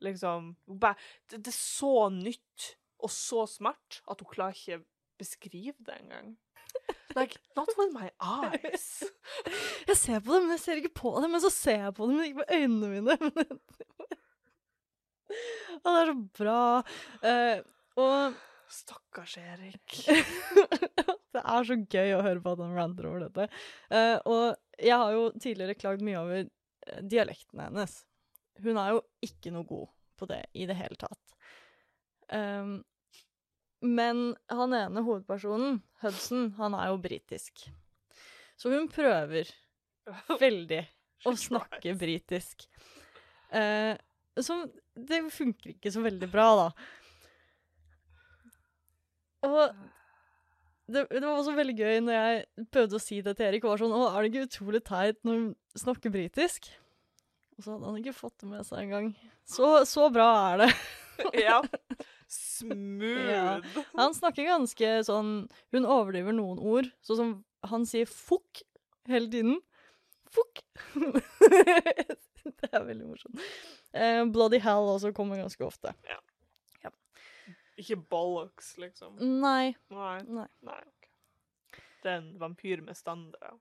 Liksom bare, det, det er så nytt og så smart at hun klarer ikke beskrive det engang. <laughs> Like, not with my eyes. <laughs> Jeg ser på dem, men jeg ser ikke på dem. Men så ser jeg på dem, men ikke på øynene mine. <laughs> Det er så bra. Uh, og Stakkars Erik. Det er så gøy å høre på at han ranter over dette. Uh, og jeg har jo tidligere klagd mye over eh, dialekten hennes. Hun er jo ikke noe god på det i det hele tatt. Um, men han ene hovedpersonen, Hudson, han er jo britisk. Så hun prøver <laughs> veldig å snakke britisk. Uh, så det funker ikke så veldig bra, da. Og det, det var også veldig gøy når jeg prøvde å si det til Erik. var sånn, Å, er det ikke utrolig teit når hun snakker britisk? Og så hadde han ikke fått det med seg engang. Så, så bra er det. <laughs> Ja. Smooth. Ja. Han snakker ganske sånn Hun overdriver noen ord. Sånn som han sier 'fukk' hele tiden. Fukk! <laughs> det er veldig morsomt. Eh, Bloody hell også kommer ganske ofte. Ikke bollocks, liksom. Nei. Nei. nei. Nei. okay. Det er en vampyr med standarder.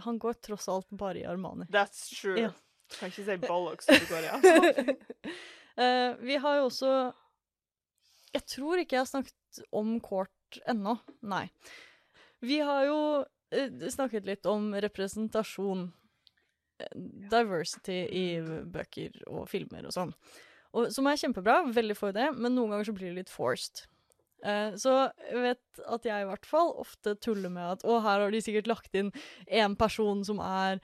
Han går tross alt bare i Armani. That's true. Ja. Kan ikke si <laughs> bollocks når du går i <laughs> Eh, vi har jo også Jeg tror ikke jeg har snakket om Court ennå. Nei. Vi har jo uh, snakket litt om representasjon. eh, Diversity i bøker og filmer og sånn. Og, som er kjempebra. Veldig for det, men noen ganger så blir det litt forced. Eh, så jeg vet at jeg i hvert fall ofte tuller med at å, her har de sikkert lagt inn en person som er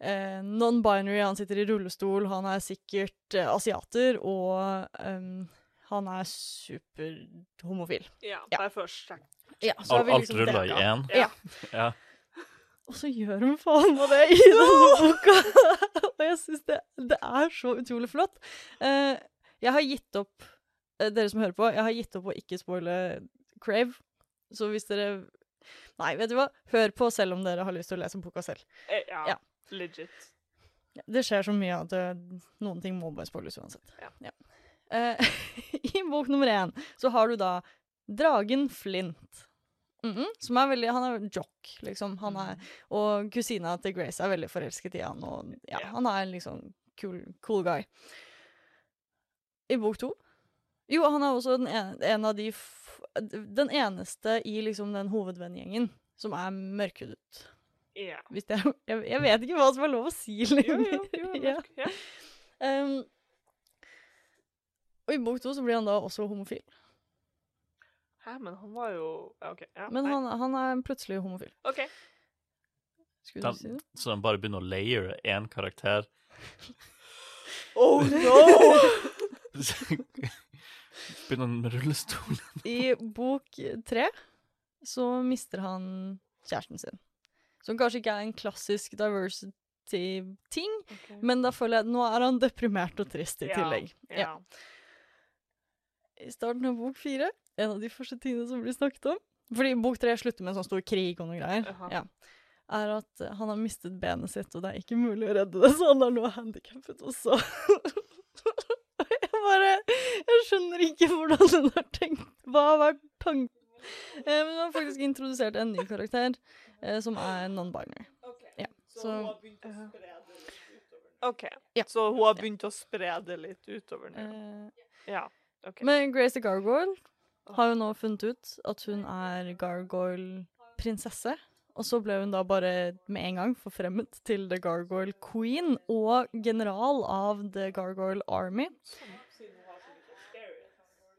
eh, non-binary, han sitter i rullestol, han er sikkert eh, asiater, og um, han er superhomofil. Ja, Ja. er først. Ja, så har Alt, liksom alt ruller i én. Ja. Ja. Og så gjør hun faen meg det i denne boka! og jeg syns det, det er så utrolig flott. Eh, jeg har gitt opp, eh, dere som hører på, jeg har gitt opp å ikke spoile Crave. Så hvis dere Nei, vet du hva? Hør på selv om dere har lyst til å lese boka selv. Eh, Ja, Ja. legit. Det skjer så mye at noen ting må bare spoiles uansett. Ja. ja. <laughs> I bok nummer én så har du da dragen Flint. Mhm, som er veldig Han er jock, liksom. Han er, og kusina til Grace er veldig forelsket i han, og ja, han er en liksom cool, cool guy. I bok to Jo, han er også en, en av de Den eneste i liksom den hovedvennegjengen som er mørkhudet. Yeah. Det jeg, jeg vet ikke hva som er lov å si Jo, lenger. jo, jo, <laughs> ja. ja. Um, og i bok to så blir han da også homofil. Hæ, men han var jo ja, OK. Ja, Men nei. han, han er plutselig homofil. OK. Skulle du si det? så de bare begynner å layere én karakter. <laughs> Oh no! <laughs> begynner han med rullestol. I bok tre så mister han kjæresten sin. Som kanskje ikke er en klassisk diversity-ting, men da føler jeg at nå er han deprimert og trist i tillegg. Ja. I starten av bok fire, en av de første tingene som blir snakket om Fordi bok tre slutter med en sånn stor krig og noe greier. Ja. Er at eh, han har mistet benet sitt, og det er ikke mulig å redde det, <laughs> så han er nå handikappet også. <laughs> jeg bare Jeg skjønner ikke hvordan hun har tenkt. Hva har vært tanken? Eh, men hun har faktisk introdusert en ny karakter, eh, som er non-binary. Ja, så OK. Ja. Så hun har begynt å spre det litt utover nå. eh, Ja. OK. Men Grace the Gargoyle har jo nå funnet ut at hun er Gargoyle-prinsesse. Og så ble hun da bare med en gang forfremmet til The Gargoyle Queen og general av The Gargoyle Army.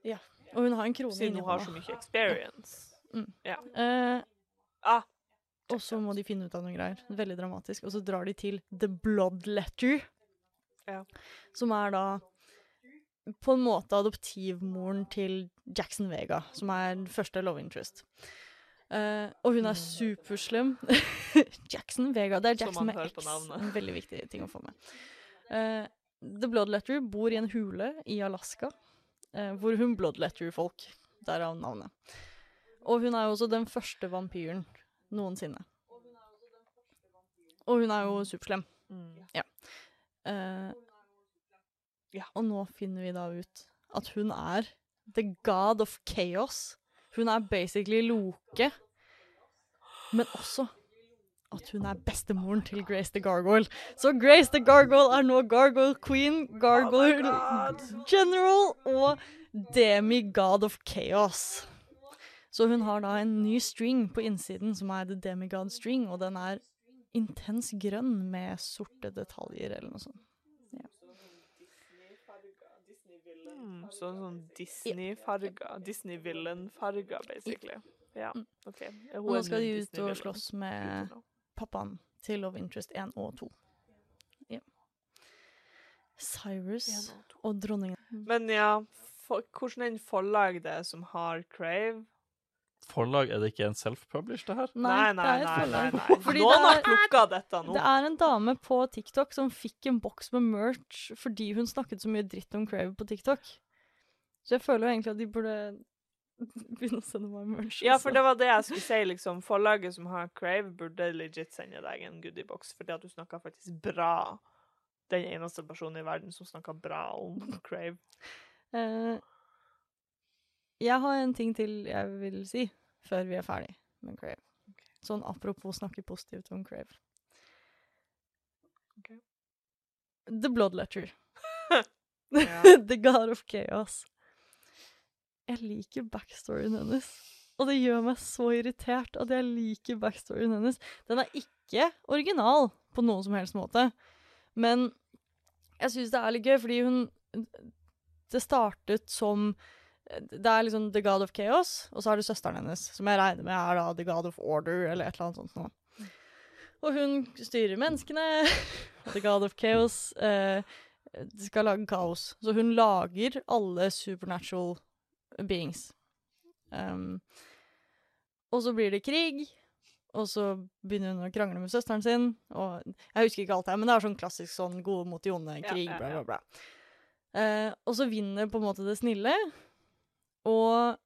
Ja, Og hun har en krone Siden hun har så mye experience. Eh, Ah, og så må de finne ut av noen greier. Veldig dramatisk. Og så drar de til The Blood Letter. Ja. Som er da på en måte adoptivmoren til Jackson Vega, som er den første love interest. Uh, og hun er superslem. <laughs> Jackson Vega. Det er Jackson med X. En veldig viktig ting å få med. Uh, The Bloodletter bor i en hule i Alaska, uh, hvor hun bloodletter folk. Derav navnet. Og hun er jo også den første vampyren noensinne. Og hun er jo superslem. mm. Eh, Ja. Og nå finner vi da ut at hun er the god of chaos. Hun er basically Loke, men også at hun er bestemoren til Grace the Gargoyle. Så Grace the Gargoyle er nå Gargoyle Queen, Gargoyle General og Demigod of Chaos. Så hun har da en ny string på innsiden som er The Demigod String, og den er intens grønn med sorte detaljer eller noe sånt. Mm, så sånn Disney-farger. Disney-villain-farger, basically. Ja, OK. Hun Mm. Og nå skal de ut og slåss med pappaen til Love Interest 1 og 2. Ja. Cyrus og dronningen. Men ja, for, hvordan en forlag det er som har Crave Forlag, er det ikke en self-published, det her? Nei, nei, det er et nei. nei, nei. Noen har plukka dette nå. Det er en dame på TikTok som fikk en boks med merch fordi hun snakket så mye dritt om Crave på TikTok. Så jeg føler jo egentlig at de burde begynne å sende meg merch. Ja, for det var det jeg skulle si, liksom. Forlaget som har Crave, burde legit sende deg en goodiebox, fordi at du snakka faktisk bra. Den eneste personen i verden som snakka bra om Crave. Eh, jeg har en ting til jeg vil si før vi er ferdig med Crave. Sånn apropos snakke positivt om Crave. Okay. The Blood Letter. <laughs> <laughs> The God of Chaos. Jeg liker backstoryen hennes. Og det gjør meg så irritert at jeg liker backstoryen hennes. Den er ikke original på noen som helst måte. Men jeg syns det er litt gøy, fordi hun Det startet som Det er liksom The God of Chaos, og så har du søsteren hennes, som jeg regner med er da The God of Order, eller et eller annet sånt noe. Og hun styrer menneskene. <laughs> The God of Chaos eh, skal lage kaos. Så hun lager alle supernatural beings. Um, og så blir det krig, og så begynner hun å krangle med søsteren sin. Og jeg husker ikke alt her, men det er sånn klassisk sånn gode mot de onde, Ja, krig, ja, bla, bla, bla. Eh, og så vinner på en måte det snille, og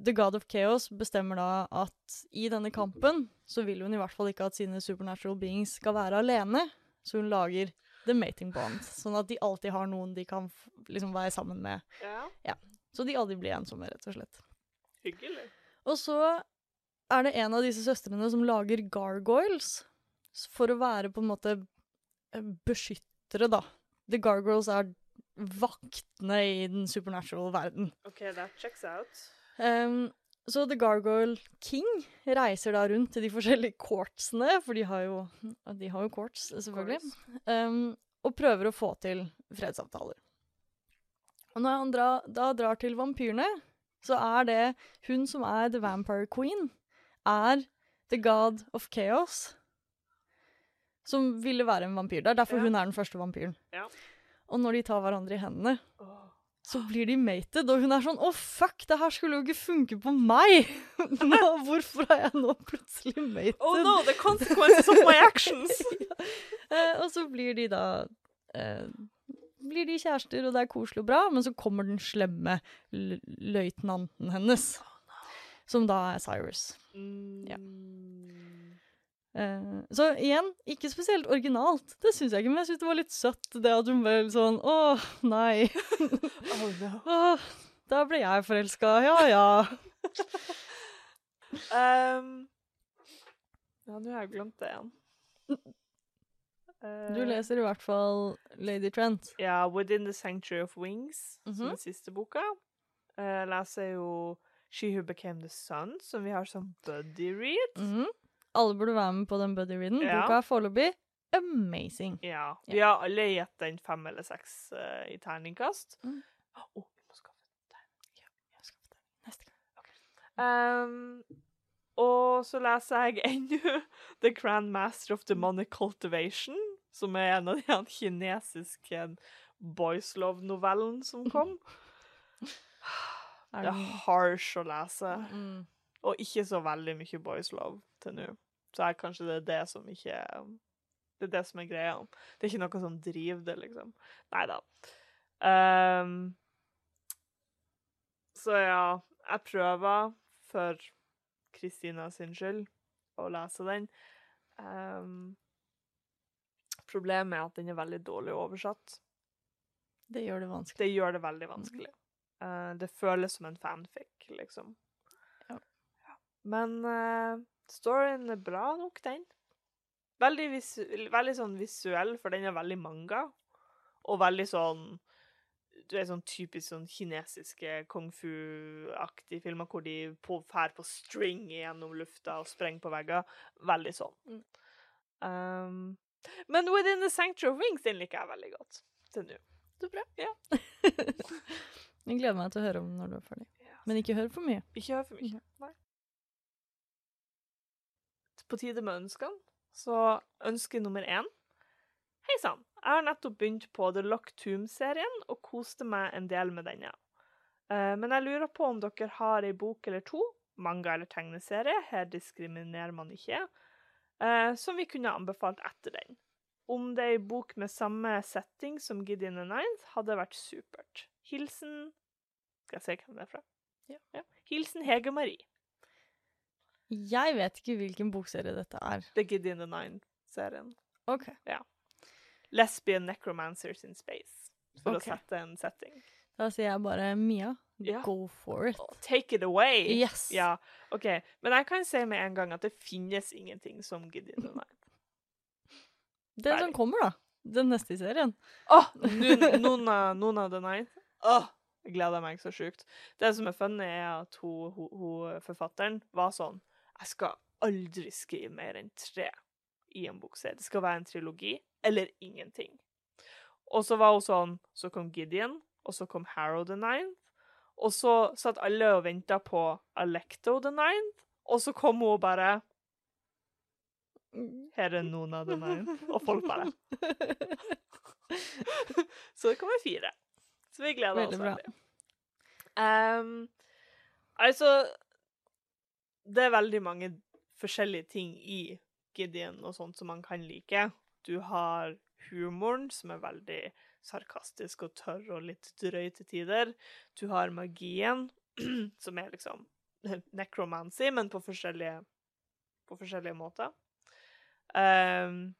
The God of Chaos bestemmer da at i denne kampen så vil hun i hvert fall ikke at sine supernatural beings skal være alene, så hun lager The Mating Bond, sånn at de alltid har noen de kan liksom være sammen med. Ja. Så de aldri blir ensomme, rett og slett. Hyggelig. Og så er det en av disse søstrene som lager gargoyles for å være på en måte eh, beskyttere, da. The gargoyles er vaktene i den supernatural verden. OK, that checks out. Um, så The Gargoyle King reiser da rundt til de forskjellige courtsene, for de har jo, de har jo courts, selvfølgelig, um, og prøver å få til fredsavtaler. Og når han dra, da drar til vampyrene, så er det hun som er The Vampire Queen, er The God of Chaos, som ville være en vampyr. Det er derfor Ja. hun er den første vampyren. Ja. Og når de tar hverandre i hendene, så blir de mated, og hun er sånn 'Å, fuck, det her skulle jo ikke funke på meg!' <laughs> nå, hvorfor er jeg nå plutselig mated? Oh no, the consequences of my actions! <laughs> Eh, og så blir de da eh, Blir de kjærester, og det er koselig og bra, men så kommer den slemme løytnanten hennes. Som da er Cyrus. Ja. Mm. Eh, så igjen, ikke spesielt originalt. Det syns jeg ikke, men jeg syns det var litt søtt det at hun ble sånn Å, nei. Oh no. Åh, da ble jeg forelska. Ja ja. Um, <laughs> ja, nå har jeg glemt det igjen. Du Eh, leser i hvert fall Lady Trent. Ja, Within the Sanctuary of Wings, som er den siste boka. Uh, leser jo She Who Became the Sun, som vi har som buddy read. Mhm. Alle burde være med på den buddy readen. Ja. Boka er foreløpig amazing. Ja. Vi har alle gitt den fem eller seks uh, i terningkast. Å, Oh, vi må skaffe Neste gang. Um, og så leser jeg ennå <laughs> The Grand Master of Demonic Cultivation, som er en av de kinesiske boys love-novellene som <laughs> kom. Det er den- harsh å lese, Mm. og ikke så veldig mye boys love til nå. Så er kanskje det er det som ikke Det er det som er greia. Det er ikke noe som driver det, liksom. Nei da. Um, så ja, jeg prøver for Kristina sin skyld å lese den. Um, problemet er at den er veldig dårlig oversatt. Det gjør det vanskelig. Det gjør det veldig vanskelig. Uh, det føles som en fanfic, liksom. Ja. Ja. Men eh, storyen er bra nok, den. Veldig, visu veldig sånn visuell, for den er veldig manga. Og veldig sånn Du er sånn typisk sånn kinesiske kung fu-aktige filmer hvor de på, fær på string gjennom lufta og sprenger på vegger. Veldig sånn. Mm. Um, men Within the Sanctuary of Wings den liker jeg veldig godt til nå. Så bra. Ja. <laughs> jeg gleder meg til å høre om når du er ferdig. Men ikke hør for mye. Ikke hør for mye. Nei. På tide med ønskene. Så ønske nummer én. Hei sann. Jeg har nettopp begynt på The Lock Tomb-serien og koste meg en del med denne. Eh, Men jeg lurer på om dere har ei bok eller to, manga eller tegneserie, her diskriminerer man ikke, eh, som vi kunne anbefalt etter den. Om det er ei bok med samme setting som Gideon the Ninth, hadde vært supert. Hilsen Skal jeg se hvem det er fra? Ja. Hilsen Hege Marie. Jeg vet ikke hvilken bokserie dette er. The Gideon the Nine-serien. OK. Lesbian necromancers in space. For okay. å sette en setting. Da sier jeg bare Mia, Ja. go for it. Take it away! Yes. Ja, OK. Men jeg kan si med en gang at det finnes ingenting som Gideon the Nine. <laughs> Den som kommer, da. Den neste i serien. Åh! <laughs> Nun- Nuna, Nona the Nine. Åh! Jeg gleder meg så sjukt. Det som er funny, er at hun, hun, hun forfatteren var sånn Jeg skal aldri skrive mer enn tre i en bukse. Det skal være en trilogi eller ingenting. Og så var hun sånn Så kom Gideon, og så kom Harrow the Ninth. Og så satt alle og venta på Alecto the Ninth, og så kom hun og bare Her er Nona the Ninth. Og folk bare <laughs> Så det kommer fire. Så vi gleder oss veldig. Um, altså Det er veldig mange forskjellige ting i Gideon og sånt som man kan like. Du har humoren, som er veldig sarkastisk og tørr og litt drøy til tider. Du har magien, <clears throat> som er liksom <laughs> necromancy, men på forskjellige, på forskjellige måter. Um,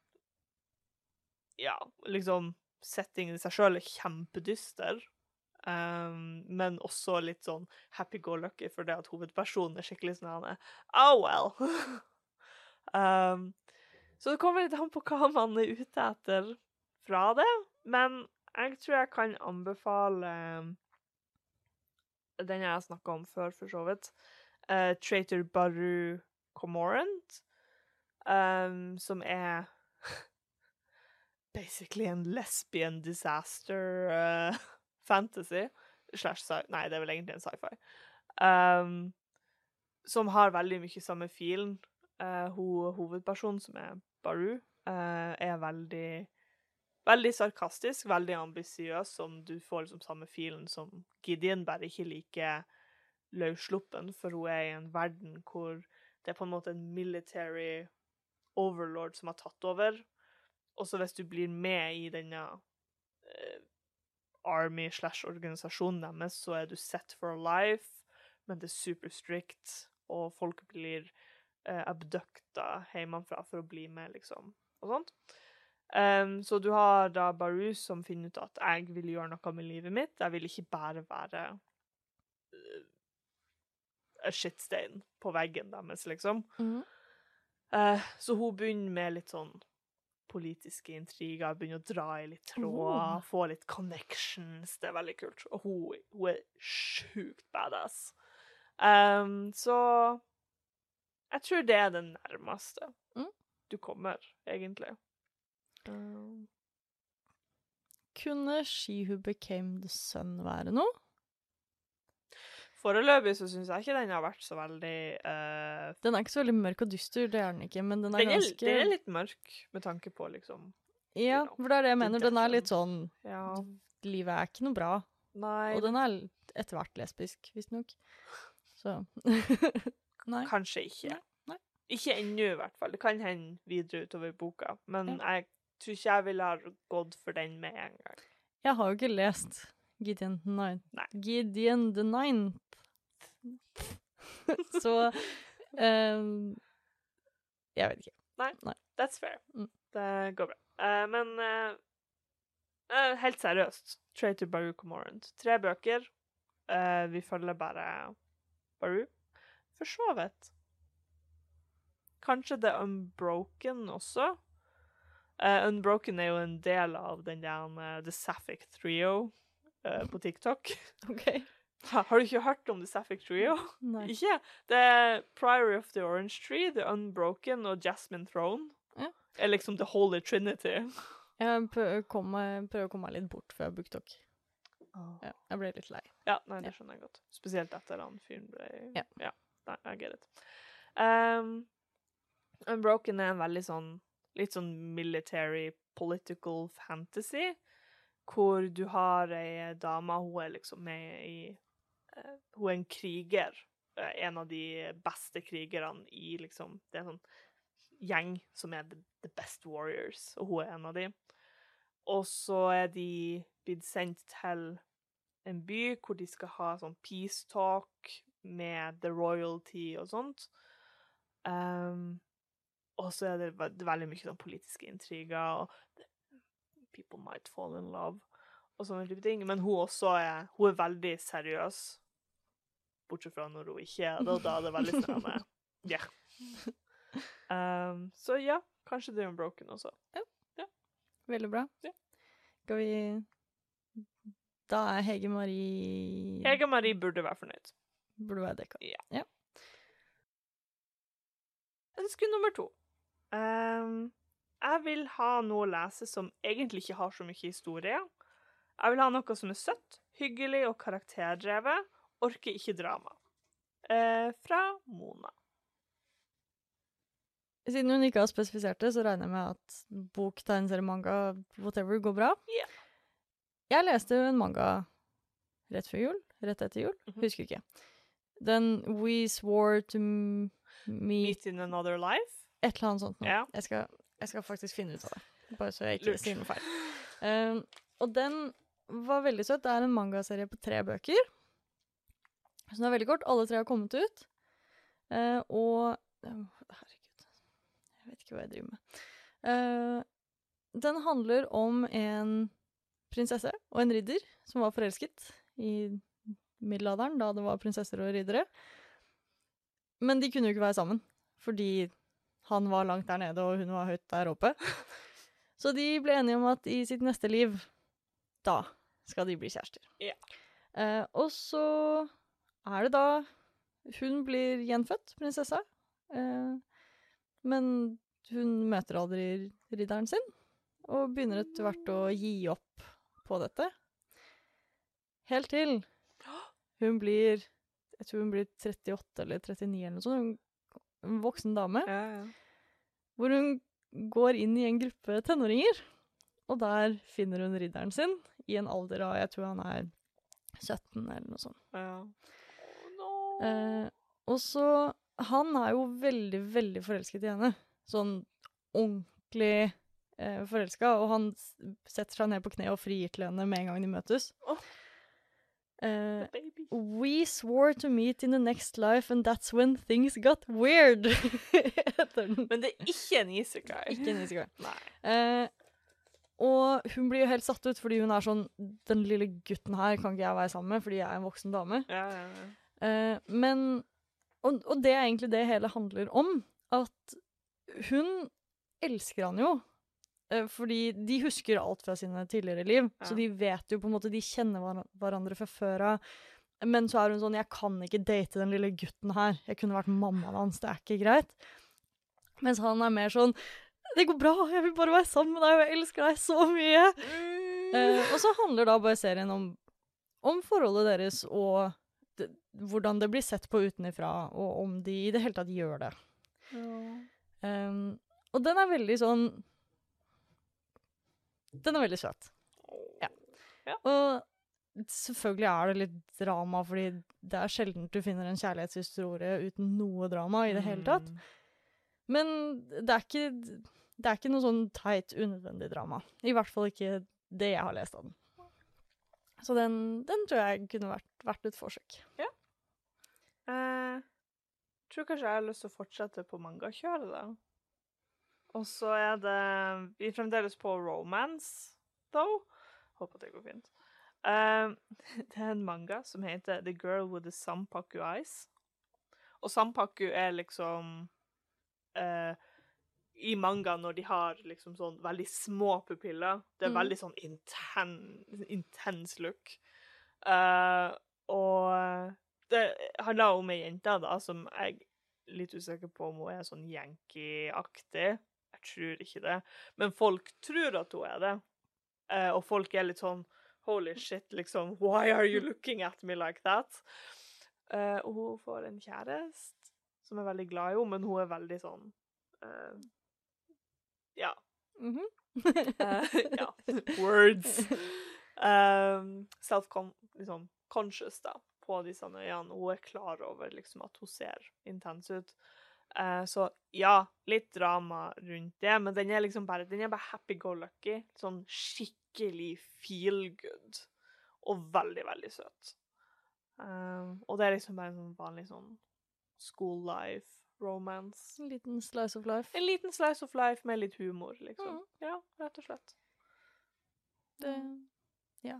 ja, liksom Settingen i seg sjøl er kjempedyster. Um, men også litt sånn happy-go-lucky for det at hovedpersonen er skikkelig sånn han er Oh well. um, <laughs> så det kommer litt an på hva man er ute etter fra det. Men jeg tror jeg kan anbefale um, den jeg har snakka om før, for så vidt. Uh, Traitor Baru Comorant, um, som er <laughs> basically en lesbian disaster uh, <laughs> fantasy. Slash sci Nei, det er vel egentlig en sci-fi. Um, som har veldig mye samme filen. Uh, hun, hovedpersonen, som er Baru, uh, er veldig Veldig sarkastisk, veldig ambisiøs, som du får liksom samme filen som Gideon, bare ikke like løssluppen, for hun er i en verden hvor det er på en måte en military overlord som har tatt over. Også hvis du blir med i denne eh, army slash organisasjonen deres, så er du set for life, men det er super strict, og folk blir eh, abducta hjemmefra for å bli med, liksom, og sånt. Um, så du har da Baru som finner ut at jeg vil gjøre noe med livet mitt. Jeg vil ikke bare være uh, a shitstein på veggen deres, liksom. Mm. Uh, så hun begynner med litt sånn politiske intriger, begynner å dra i litt tråder, Oh. få litt connections. Det er veldig kult. Og hun, hun er sjukt badass. Um, så jeg tror det er det nærmeste Mm. du kommer, egentlig. Um, Kunne She Who Became The Sun være noe? Foreløpig så syns jeg ikke den har vært så veldig uh... Den er ikke så veldig mørk og dyster, det er den ikke, men den er den, er, ganske den er litt mørk, med tanke på liksom Ja, for det er det jeg mener. Den er litt sånn Ja. Livet er ikke noe bra. Nei, Og den er etter hvert lesbisk, visstnok. Så <laughs> Nei. kanskje ikke. Nei. Ikke ennå, i hvert fall. Det kan hende videre utover boka. Men Ja. jeg tror ikke jeg ville ha gått for den med en gang. Jeg har jo ikke lest Gideon the Ninth. Nei. Gideon the Ninth. <laughs> Så um, Jeg vet ikke. Nei, That's fair. Mm. Det går bra. Uh, men uh, uh, helt seriøst, Trade to Baru Comorant. Tre bøker. Vi følger bare Baru. For så vidt. Kanskje The Unbroken også. Unbroken er jo en del av den der The Sapphic Trio på TikTok. <laughs> OK. Ha, har du ikke hørt om The Sapphic Trio? Nei. Ikke? Det er Priory of the Orange Tree, The Unbroken og Jasmine Throne. Ja. Er liksom The Holy Trinity. Jeg prøver å komme, prøver å komme meg litt bort fra BookTok. Ja, jeg ble litt lei. Ja, nei, det skjønner jeg godt. Spesielt etter han fyren ble Ja. nei, I get it. Um, Unbroken er en veldig sånn litt sånn military political fantasy, hvor du har ei dame, hun er liksom med i Hun er en kriger. eh, en av de beste krigerne i liksom Det er en sånn gjeng som er the, best warriors, og hun er en av de. Og så er de blitt sendt til en by hvor de skal ha sånn peace talk med the royalty og sånt. Um, og så er det, ve- det veldig mye sånn politiske intriger, og people might fall in love, og sånne type ting. Men hun også er, hun er veldig seriøs, bortsett fra når hun ikke er det, og da er det veldig sånn <laughs> Ja. Um, så ja, kanskje det er Broken også. Veldig bra. Ja. Skal vi Da er Hege Marie Hege Marie burde være fornøyd. Burde være dekka. Ønske nummer to. Um, jeg vil ha noe å lese som egentlig ikke har så mye historie. Jeg vil ha noe som er søtt, hyggelig og karakterdrevet. Orker ikke drama. Eh, fra Mona. Siden hun ikke har spesifisert det, så regner jeg med at bok, tegneserie, manga, whatever, går bra. Yeah. Jeg leste jo en manga rett før jul. Rett etter jul. Mhm. Husker ikke. Den We Swore to Meet Meet in Another Life. Et eller annet sånt. Nå. Yeah. Jeg, jeg skal faktisk finne ut av det. Bare så jeg ikke sier noe feil. Um, og den var veldig søtt. Det er en mangaserie på tre bøker. Så den er veldig kort. Alle tre har kommet ut. Uh, og Herregud. Jeg vet ikke hva jeg driver med. Uh, den handler om en prinsesse og en ridder som var forelsket i middelalderen, da det var prinsesser og riddere. Men de kunne jo ikke være sammen, fordi han var langt der nede, og hun var høyt der oppe. <laughs> Så de ble enige om at i sitt neste liv, da skal de bli kjærester. Ja. Eh, og så er det da Hun blir gjenfødt, prinsessa. Eh, men hun møter aldri ridderen sin, og begynner etter hvert å gi opp på dette. Helt til hun blir Jeg tror hun blir 38 eller 39 eller noe sånt. Hun, en voksen dame. Ja, ja. Hvor hun går inn i en gruppe tenåringer. Og der finner hun ridderen sin i en alder av Jeg tror han er 17 eller noe sånt. ja. Oh, no. Eh, og så Han er jo veldig, veldig forelsket i henne. Sånn ordentlig eh, forelska. Og han setter seg ned på kne og frigir til henne med en gang de møtes. Oh. Uh, We swore to meet in the next life, and that's when things got weird. <laughs> Heter den. Men det er ikke en isekai. Ikke en isekai. Nei. Og hun blir jo helt satt ut, fordi hun er sånn Den lille gutten her kan ikke jeg være sammen med, fordi jeg er en voksen dame. Ja, ja, ja. Uh, men og, og det er egentlig det hele handler om. At hun elsker han jo. Uh, fordi de husker alt fra sine tidligere liv. Så de vet jo på en måte De kjenner hver- hverandre fra før av. Men så er hun sånn 'Jeg kan ikke date den lille gutten her. Jeg kunne vært mammaen hans. Det er ikke greit.' Mens han er mer sånn 'Det går bra. Jeg vil bare være sammen med deg, og jeg elsker deg så mye'. Eh, og så handler da bare serien om, om forholdet deres og det, hvordan det blir sett på utenifra, og om de i det hele tatt gjør det. Um, og den er veldig sånn Den er veldig søt. Ja. Ja. Og selvfølgelig er det litt drama, fordi det er sjelden du finner en kjærlighetshistorie uten noe drama i det hele tatt. Mm. Men det er ikke, det er ikke noe sånn teit, unødvendig drama. I hvert fall ikke det jeg har lest av den. Så den, den tror jeg kunne vært, vært et forsøk. Ja. Eh, tror kanskje jeg har lyst til å fortsette på mangakjøret, da. Og så er det Vi er fremdeles på romance, though. Håper det går fint. Eh, <laughs> det er en manga som heter The Girl with the Sampaku Eyes. Og sampaku er liksom eh, I manga når de har liksom sånn veldig små pupiller. Det er Mm. veldig sånn inten, intens look. Uh, og det handler om ei jente da, som jeg er litt usikker på om hun er sånn yankee-aktig. Jeg tror ikke det. Men folk tror at hun er det. Uh, og folk er litt sånn Holy shit, liksom. Why are you looking at me like that? Uh, og hun får en kjæreste som er veldig glad i henne, men hun er veldig sånn Ja. -hmm. uh, ja. <laughs> Words. <laughs> Um, Self-conscious, liksom, da, på disse øynene. Hun er klar over liksom, at hun ser intens ut. Uh, så ja, litt drama rundt det, men den er liksom bare, den er bare happy-go-lucky. Sånn skikkelig feel good. Og veldig, veldig søt. Um, og det er liksom bare en sånn vanlig sånn school life, romance. En liten slice of life. En liten slice of life med litt humor, liksom. Mm. Ja, rett og slett. Det Ja,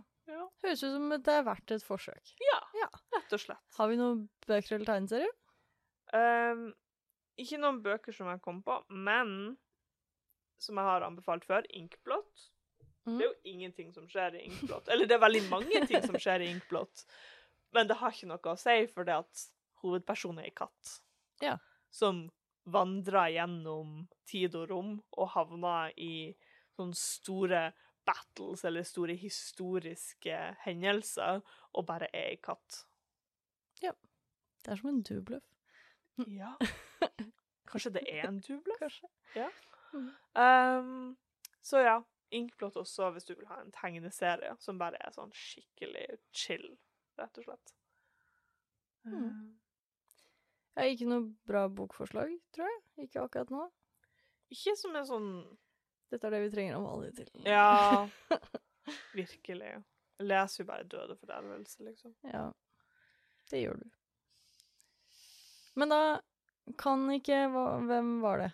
høres ut som det er verdt et forsøk. ja, Ja. rett og slett. Har vi noen bøker eller tegneserier? Um, ikke noen bøker som jeg kom på, men som jeg har anbefalt før, Inkblått. Mm. Det er jo ingenting som skjer i Inkblått. Eller det er veldig mange ting som skjer i Inkblått, men det har ikke noe å si, for det at hovedpersonen er ei katt. Ja. Som vandrer gjennom tid og rom og havner i sånne store battles eller store historiske hendelser, og bare er ei katt. Ja. Det er som en dubløff. Ja. <laughs> Kanskje det er en dubløff? Ja. Um, så ja, Inkblått også hvis du vil ha en tegneserie som bare er sånn skikkelig chill, rett og slett. Mhm. Jeg har ikke noe bra bokforslag, tror jeg. Ikke akkurat nå. ikke som en sånn Dette er det vi trenger om vanlig til. Ja, <laughs> virkelig. Jeg leser jo bare Døde fordervelse, liksom. Ja, det gjør du. Men da kan ikke Hvem var det?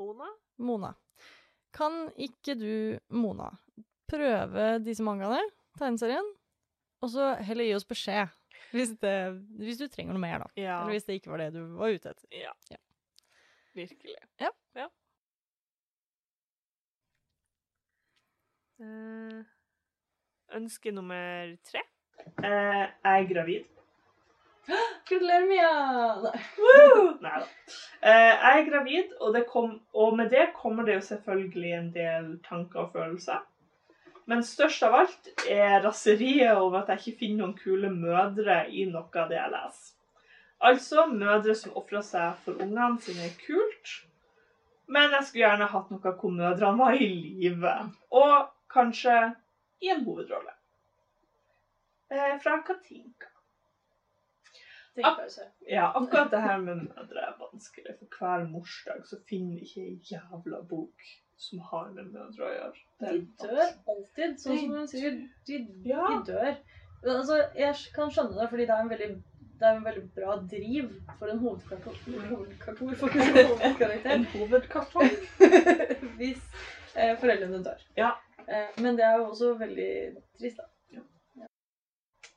Mona? Mona. Kan ikke du, Mona, prøve disse mangaene, tegneserien, Og så heller gi oss beskjed hvis, det, hvis du trenger noe mer, da. Ja. Eller hvis det ikke var det du var ute etter. ja. Ja. Virkelig. Ja. Eh, ønske nummer tre. Uh, jeg er gravid. Gratulerer, Mia! Nei <laughs> da. Uh, jeg er gravid, og, det kom, og med det kommer det jo selvfølgelig en del tanker og følelser. Men størst av alt er raseriet over at jeg ikke finner noen kule mødre i noe av det jeg leser. Altså mødre som ofrer seg for ungene sine er kult, men jeg skulle gjerne hatt noe hvor mødrene var i live. Og kanskje i en hovedrolle. Eh, fra Katinka. Ja, akkurat det her med mødre er vanskelig. For hver morsdag så finner vi ikke ei jævla bok som har med mødre å gjøre. De dør alltid, sånn som hun sier. De, Ja. de dør. Altså, jeg kan skjønne det, fordi det er en veldig, det er en veldig bra driv for en hovedkarakter, hovedkarakter, en hovedkarakter hovedkartong. <laughs> hvis eh, foreldrene dør. Ja. Eh, men det er jo også veldig trist, da.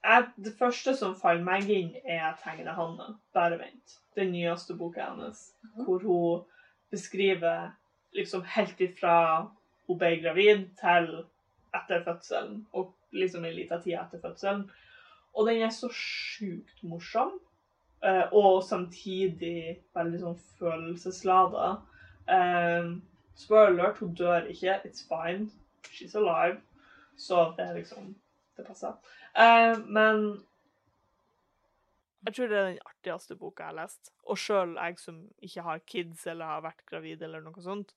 Jeg, det første som faller meg inn, er Tegne Hanne. Bare vent. Den nyeste boka hennes. Mhm. Hvor hun beskriver liksom helt ifra hun ble gravid til etter fødselen. Og liksom en liten tid etter fødselen. Og den er så sjukt morsom. eh, og samtidig veldig sånn følelseslada. Um, spoiler alert, hun dør ikke. It's fine. She's alive. Så det er liksom Det passer. Eh, men jeg tror det er den artigste boka jeg har lest. Og sjøl jeg som ikke har kids eller har vært gravid eller noe sånt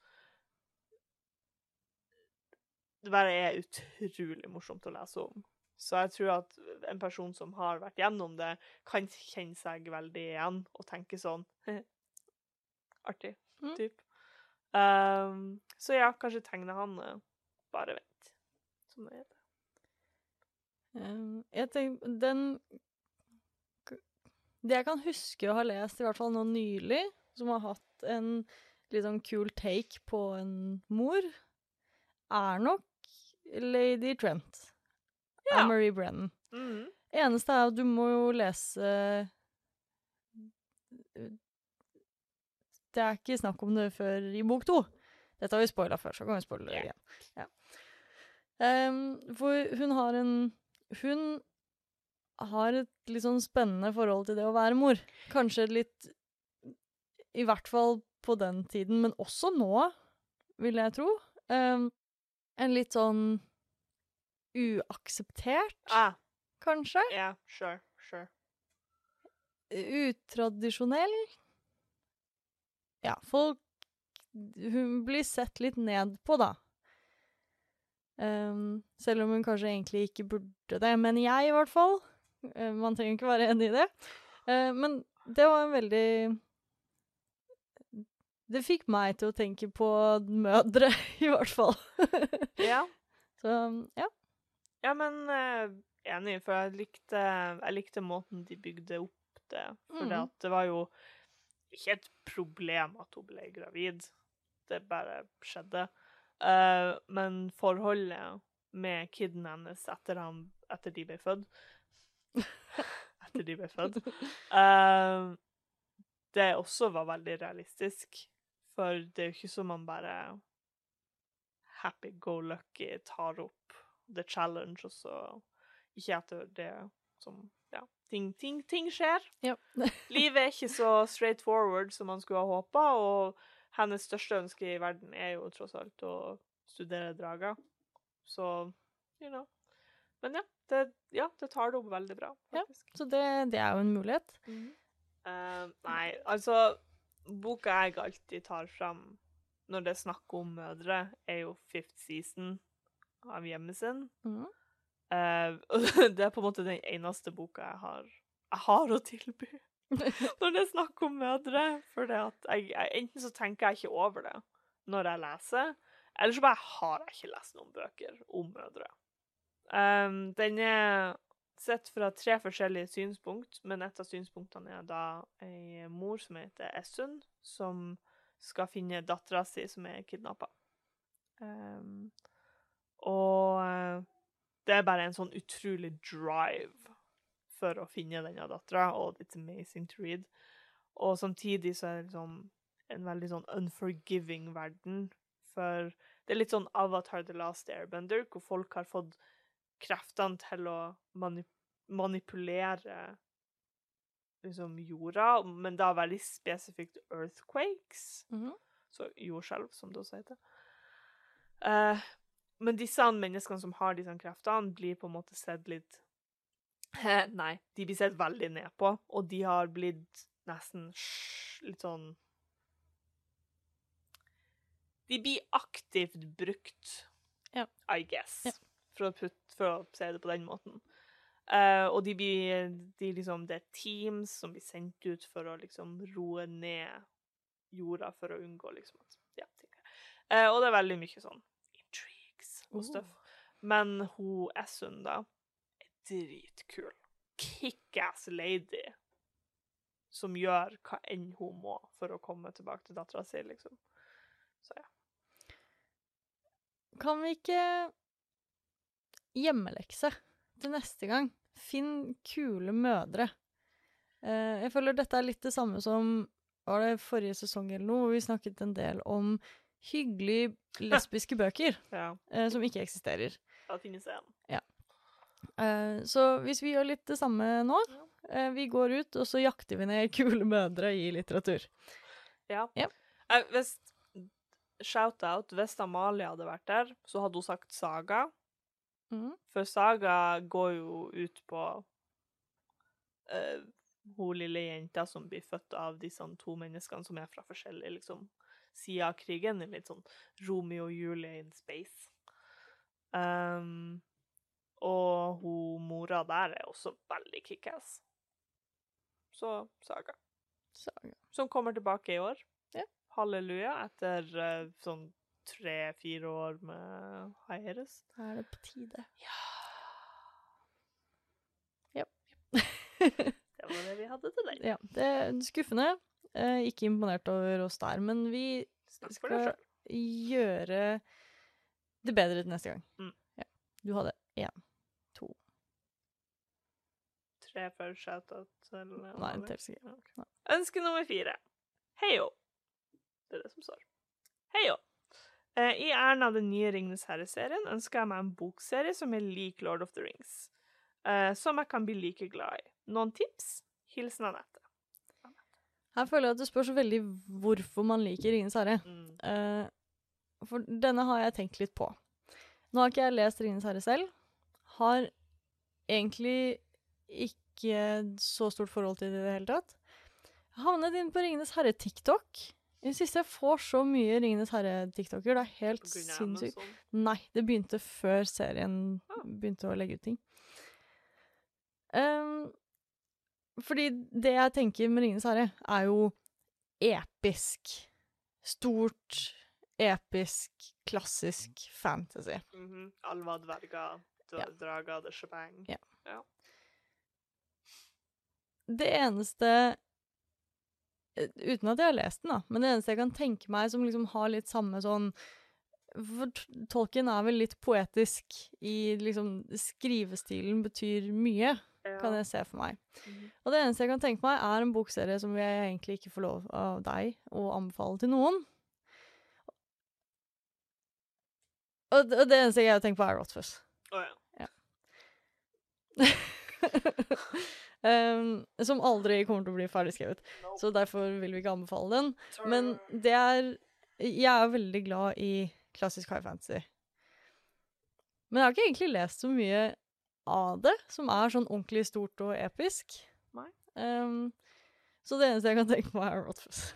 Det bare er utrolig morsomt å lese om. Så jeg tror at en person som har vært gjennom det, kan kjenne seg veldig igjen og tenke sånn Artig, Mm. typ. Um, så ja, kanskje tegne han eh, Bare vent, som det heter. Eh, jeg tenker, den Det jeg kan huske å ha lest, i hvert fall nå nylig, som har hatt en litt sånn kul take på en mor, er nok Lady Trent. Ja. Av Marie Brennan. Mhm. Eneste er at du må jo lese Det er ikke snakk om det før i bok to. Dette har vi spoila før, så kan vi spoile det igjen. Ja. Um, for hun har en Hun har et litt sånn spennende forhold til det å være mor. Kanskje litt I hvert fall på den tiden, men også nå, vil jeg tro. Um, en litt sånn uakseptert, Ah, kanskje? ja, sure, sure. utradisjonell. Ja, folk Hun blir sett litt ned på, da. Um, selv om hun kanskje egentlig ikke burde det. Men jeg, i hvert fall. Eh, man trenger ikke være enig i det. Eh, men det var en veldig Det fikk meg til å tenke på mødre, <laughs> i hvert fall. Ja. <laughs> Så ja. Ja, men eh, enig, for jeg likte, jeg likte måten de bygde opp det. For det, Mhm. det var jo ikke et problem at hun ble gravid. Det bare skjedde. Men forholdet med kiden hennes etter, han, etter de ble født <laughs> Etter de ble født eh, Det også var veldig realistisk. For det er jo ikke som man bare happy go lucky tar opp the challenge, og så ikke etter det som Ja, ting, ting, ting skjer. Ja. <laughs> Livet er ikke så straight forward som man skulle ha håpa, og hennes største ønske i verden er jo tross alt å studere drager. Så you know. Men ja, det, ja, det tar det opp veldig bra, Ja. Så det, det er jo en mulighet. Eh, nei, altså Boka jeg alltid tar fram når det er snakk om mødre, er jo Fifth Season av Hjemmesinn. Mm. Eh, og <laughs> det er på en måte den eneste boka jeg har, jeg har å tilby <laughs> når det er snakk om mødre. For enten så tenker jeg ikke over det når jeg leser, eller så bare har jeg ikke lest noen bøker om mødre. Um, den er sett fra tre forskjellige synspunkt, men et av synspunktene er da ei mor som heter Essun, som skal finne dattera si som er kidnappa. Um, og eh, det er bare en sånn utrolig drive for å finne denne dattera, og it's amazing to read. Og samtidig så er det liksom en veldig sånn unforgiving verden, for det er litt sånn Avatar The Last Airbender, hvor folk har fått kreftene til å manip manipulere liksom jorda, men da veldig spesifikt earthquakes. Mhm. Så jordskjelv, som det også heter. Uh, men disse menneskene som har disse kreftene, blir på en måte sett litt <laughs> Nei, de blir sett veldig ned på, og de har blitt nesten litt sånn De blir aktivt brukt, Ja. I guess, Ja. For, å putte, for å se det på den måten. Uh, og de blir de liksom, Det er teams som blir sendt ut for å liksom roe ned jorda for å unngå liksom ja. Eh, og det er veldig mye sånn intrigues og stuff. Men hun Essun, da, er dritkul. Kickass lady som gjør hva enn hun må for å komme tilbake til dattera si, liksom. Så ja. Kan vi ikke hjemmelekse til neste gang? Finn kule mødre. Eh, jeg føler dette er litt det samme som var det forrige sesong eller noe, hvor vi snakket en del om hyggelige <laughs> lesbiske bøker ja. eh, som ikke eksisterer. Ja, finnes en. Eh, så hvis vi gjør litt det samme nå, vi går ut, og så jakter vi ned kule mødre i litteratur. Ja. Ja. Hvis Shout-out. Hvis Amalie hadde vært der, så hadde hun sagt Saga. Mhm. For Saga går jo ut på uh, hun lille jenta som blir født av disse to menneskene som er fra forskjellige liksom, sider av krigen. En litt sånn Romeo og Julie in space. Um, og hun mora der er også veldig kickass. Så Saga. Saga. Som kommer tilbake i år. Ja. Halleluja, etter uh, sånn tre-fire år med hiatus. Da er det på tide. Det var det vi hadde til deg. Ja, det er skuffende. Eh, ikke imponert over oss der, men vi skal gjøre det bedre til neste gang. Mm. Ja. Du hadde én, to Tre før shout-out. eller Nei, en. Ja, ok. Ønske nummer fire. Heio. Det er det som står. Heio. Eh, I æren av den nye Ringenes herre-serien ønsker jeg meg en bokserie som er lik Lord of the Rings. Eh, som jeg kan bli like glad i. Noen tips? Hilsen Anette. Her føler jeg at det spørs veldig hvorfor man liker Ringenes herre. Mm. Eh, for denne har jeg tenkt litt på. Nå har ikke jeg lest Ringenes herre selv. Har egentlig ikke så stort forhold til det i det hele tatt. Havnet inn på Ringenes herre-TikTok. I det siste jeg får så mye Ringenes herre-tiktoker. Det er helt sinnssykt. Nei, det begynte før serien Ah. begynte å legge ut ting. Um, fordi det jeg tenker med Ringenes herre, er jo episk. Stort, episk, klassisk fantasy. Mhm. Alva, dverger, Ja. drager, the shebang. Ja. Det eneste Uten at jeg har lest den, da, men det eneste jeg kan tenke meg som liksom har litt samme sånn For tolken Tolkien er vel litt poetisk i liksom Skrivestilen betyr mye, kan jeg se for meg. Mm. Og det eneste jeg kan tenke meg, er en bokserie som jeg egentlig ikke får lov av deg å anbefale til noen. Og det, og det eneste jeg har tenkt på, er Rothfuss. Å ja. <laughs> um, som aldri kommer til å bli ferdigskrevet. Så derfor vil vi ikke anbefale den. Men det er Jeg er veldig glad i klassisk high fantasy. Men jeg har ikke egentlig lest så mye av det, som er sånn ordentlig stort og episk. Um, så det eneste jeg kan tenke på, er Rothfuss.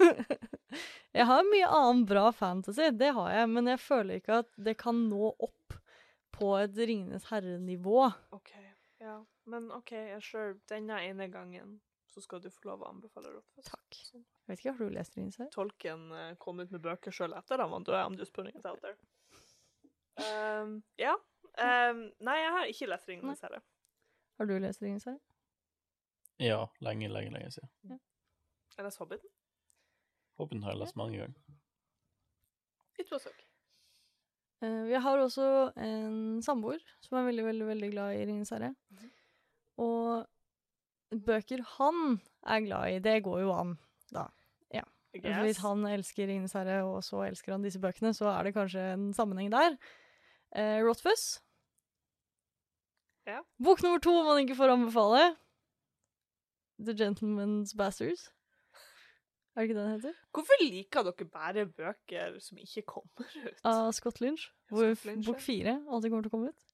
<laughs> jeg har mye annen bra fantasy, det har jeg, men jeg føler ikke at det kan nå opp på et Ringenes herre-nivå. OK. Ja. Men OK, jeg sure. Denne ene gangen så skal du få lov å anbefale Rothfuss. Takk. Jeg vet ikke, Har du lest den herre? Tolken eh, kom ut med bøker sjøl etter han døde. død. I'm just putting it out there. Um, ja. Um, nei, jeg har ikke lest Ringenes herre. Har du lest Ringenes herre? Ja, lenge, lenge, lenge siden. Jeg leste Hobbiten. Hobbiten har jeg lest mange ganger. It was okay. Eh, vi har også en samboer som er veldig, veldig veldig glad i Ringenes herre. Og bøker han er glad i, det går jo an. I For Hvis han elsker Ringenes herre, og så elsker han disse bøkene, så er det kanskje en sammenheng der. Eh, Rothfuss. Ja. Bok nummer to man ikke får anbefale. The Gentleman's Bastards. Er det ikke det den heter? Hvorfor liker dere bare bøker som ikke kommer ut? Av Scott Lynch. Ja, Hvor Scott Lynch, bok fire alltid kommer til å komme ut.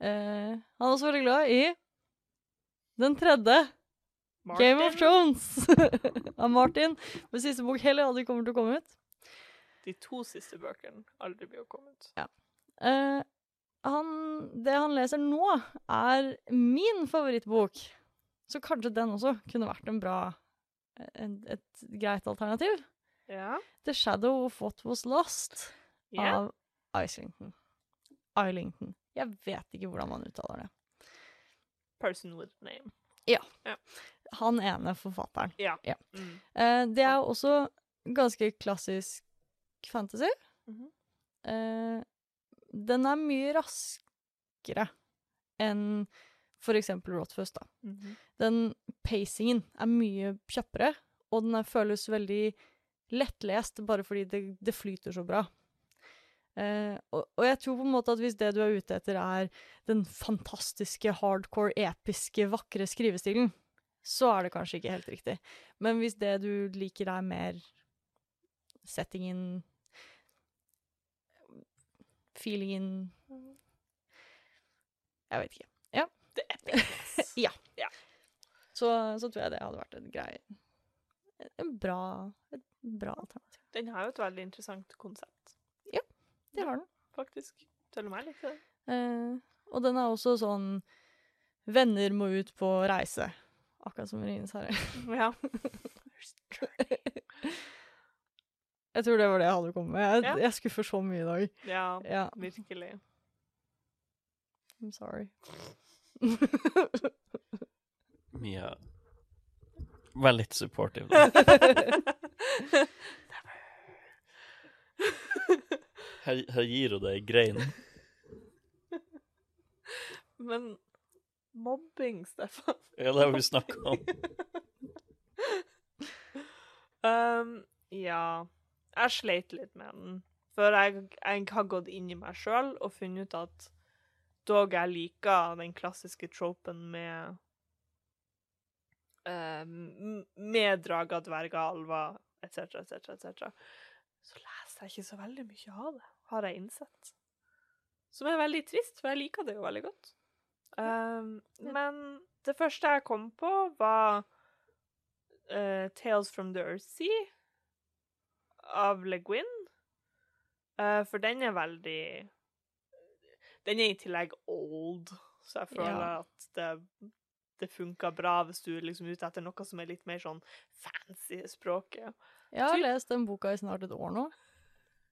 Eh, han er også veldig glad i den tredje, Game of Thrones, <laughs> av Martin. Med siste bok heller aldri kommer til å komme ut. De to siste bøkene aldri blir å komme ut. Eh, han, det han leser nå, er min favorittbok. Så kanskje den også kunne vært en bra en, Et greit alternativ. Ja. The Shadow of What Was Lost yeah. av Islington. Islington. Jeg vet ikke hvordan man uttaler det. Person with name. Ja. ja. Han ene forfatteren. Ja. Ja. Mm. Uh, det er også ganske klassisk fantasy. Mm -hmm. uh, den er mye raskere enn for eksempel Rothfuss, da. Mhm. Den pacingen er mye kjappere, og den føles veldig lettlest bare fordi det, det flyter så bra. Eh, og, og jeg tror på en måte at hvis det du er ute etter er den fantastiske, hardcore, episke, vakre skrivestilen, så er det kanskje ikke helt riktig. Men hvis det du liker er mer settingen Feelingen Jeg vet ikke. Det er epicness. <laughs> Så, så tror jeg det hadde vært en grei En bra, et bra alternativ. Den har jo et veldig interessant konsept, Det har den. faktisk. Selv om jeg likte det. Eh, og den er også sånn Venner må ut på reise. Akkurat som Rines herre. <laughs> Ja. <laughs> Jeg tror det var det jeg hadde kommet med. Jeg, Ja. jeg skuffer så mye i dag. ja, Ja, virkelig. I'm sorry. <laughs> Mia Vær litt supportive. Her, her gir hun deg grein. <laughs> Men mobbing, Stefan Ja, det har vi snakka om. <laughs> um, Ja. Jeg sleit litt med den. For jeg, jeg har gått inn i meg sjøl og funnet ut at dog jeg liker den klassiske tropen med um, Med drager, dverger, alver etc., etc., etc., så leser jeg ikke så veldig mye av det, har jeg innsett. Som er veldig trist, for jeg liker det jo veldig godt. Um, men det første jeg kom på, var uh, Tales from the Earthsea av Le Guin. Uh, for den er veldig Den er i tillegg old, så jeg føler Ja. at det, det funker bra hvis du er liksom ute etter noe som er litt mer sånn fancy språket. Jeg har lest den boka i snart et år nå.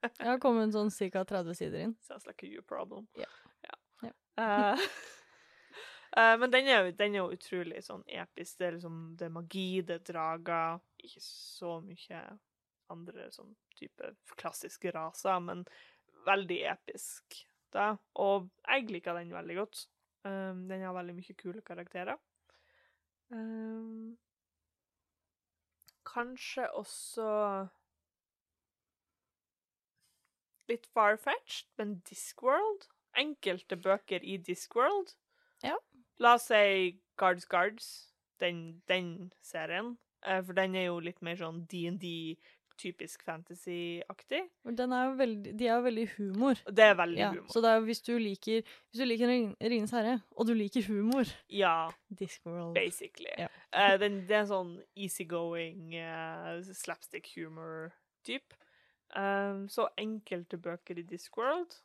Jeg har kommet sånn ca. 30 sider inn. Sounds like a you problem. Ja. Ja. Yeah. Uh, uh, men den er, jo, den er jo utrolig sånn episk. Det er liksom det er magi, det er drager. Ikke så mye andre sånn type klassiske raser, men veldig episk. Da. Og jeg liker den veldig godt. Um, den har veldig mye kule karakterer. Um, kanskje også litt far-fetched, men Discworld. Enkelte bøker i Discworld. Ja. La oss si Guards Guards, den, den serien. Eh, For den er jo litt mer sånn D&D, typisk fantasy-aktig. Den er jo veldig, de er jo veldig humor. Det er veldig Ja, humor. så er, hvis du liker Hvis du liker Ringenes herre, og du liker humor Ja, Discworld. basically. Ja. uh, den, det er en sånn easygoing uh, slapstick humor-type. Um, så enkelte bøker i Discworld.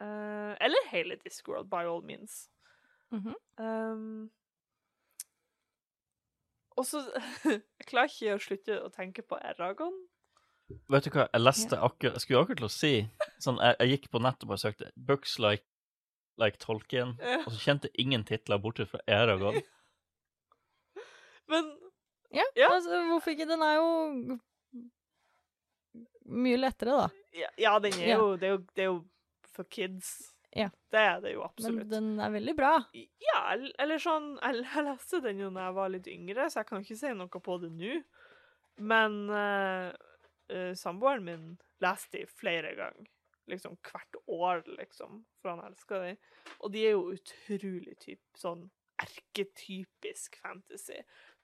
Uh, eller hele Discworld, by all means. Mhm. Um, og så <laughs> Jeg klarer ikke å slutte å tenke på Eragon. Vet du hva, jeg leste akkurat Jeg skulle akkurat til å si sånn, jeg, jeg gikk på nettet og bare søkte 'Books like, like Tolkien', Ja. og så kjente jeg ingen titler bortsett fra Eragon. <laughs> Men Ja, Ja. altså hvorfor ikke? Den er jo mye lettere, da. ja, ja den er Ja. jo Det er jo, det er jo for kids. Ja. Det er det jo absolutt. Men den er veldig bra. Ja, eller sånn Jeg, jeg leste den jo da jeg var litt yngre, så jeg kan ikke si noe på det nå. Men uh, uh, samboeren min leste de flere ganger. Liksom hvert år, liksom. For han elsker de. Og de er jo utrolig typ sånn erketypisk fantasy.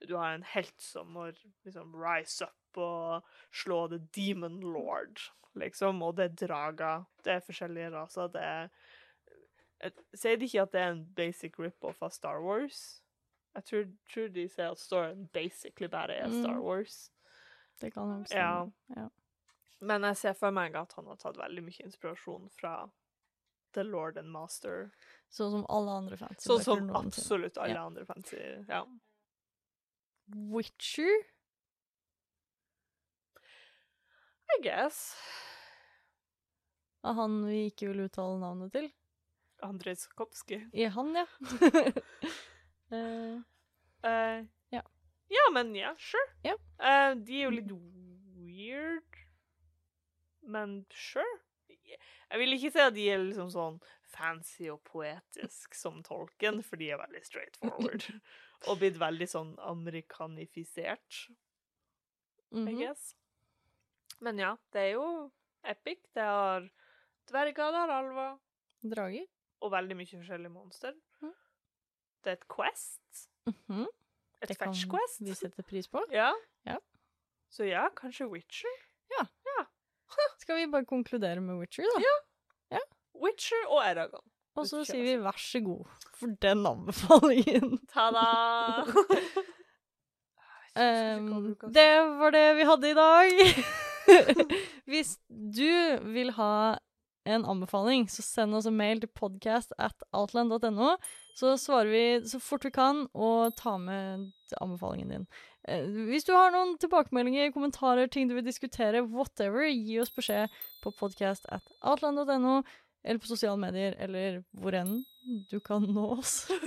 Du har en helt som må liksom rise up og slå the demon lord, liksom. Og det er drager. Det er forskjellige raser. Det er jeg Sier de ikke at det er en basic rip-off av Star Wars? Jeg tror, tror de sier at storyen basically bare er Star Mm. Wars. Det kan jeg Ja. Ja. Men jeg ser for meg at han har tatt veldig mye inspirasjon fra The Lord and Master. Sånn som alle andre fantasy. Sånn som absolutt alle Ja. andre fantasy, Ja. Witcher? I guess. Av han vi ikke vil uttale navnet til. Andrej Sokopskij. I han, ja. uh, <laughs> uh, Ja. Ja, men ja, sure. Yeah. Uh, de er jo litt weird, men sure. Jeg vil ikke si at de er liksom sånn fancy og poetisk som tolken, for de er veldig straightforward. <laughs> og blitt veldig sånn amerikanifisert, I mhm. guess. Men ja, det er jo epic. Det har dverger, det har alver, Drager. og veldig mye forskjellige monster. Mm. Det er et quest. Mhm. Et Det kan fetch quest. vi sette pris på. Ja. Ja. Så ja, kanskje Witcher. <laughs> Skal vi bare konkludere med Witcher, da? Ja, Witcher og Eragon. Og så sier vi vær så god for den anbefalingen. <laughs> Ta-da! Um, <laughs> det var det vi hadde i dag. <laughs> Hvis du vil ha en anbefaling, så send oss en mail til podcast at outland.no. Så svarer vi så fort vi kan, og tar med anbefalingen din. Eh, hvis du har noen tilbakemeldinger, kommentarer, ting du vil diskutere, whatever, gi oss beskjed på podcast at outland.no, eller på sosiale medier, eller hvor enn du kan nå oss. <laughs>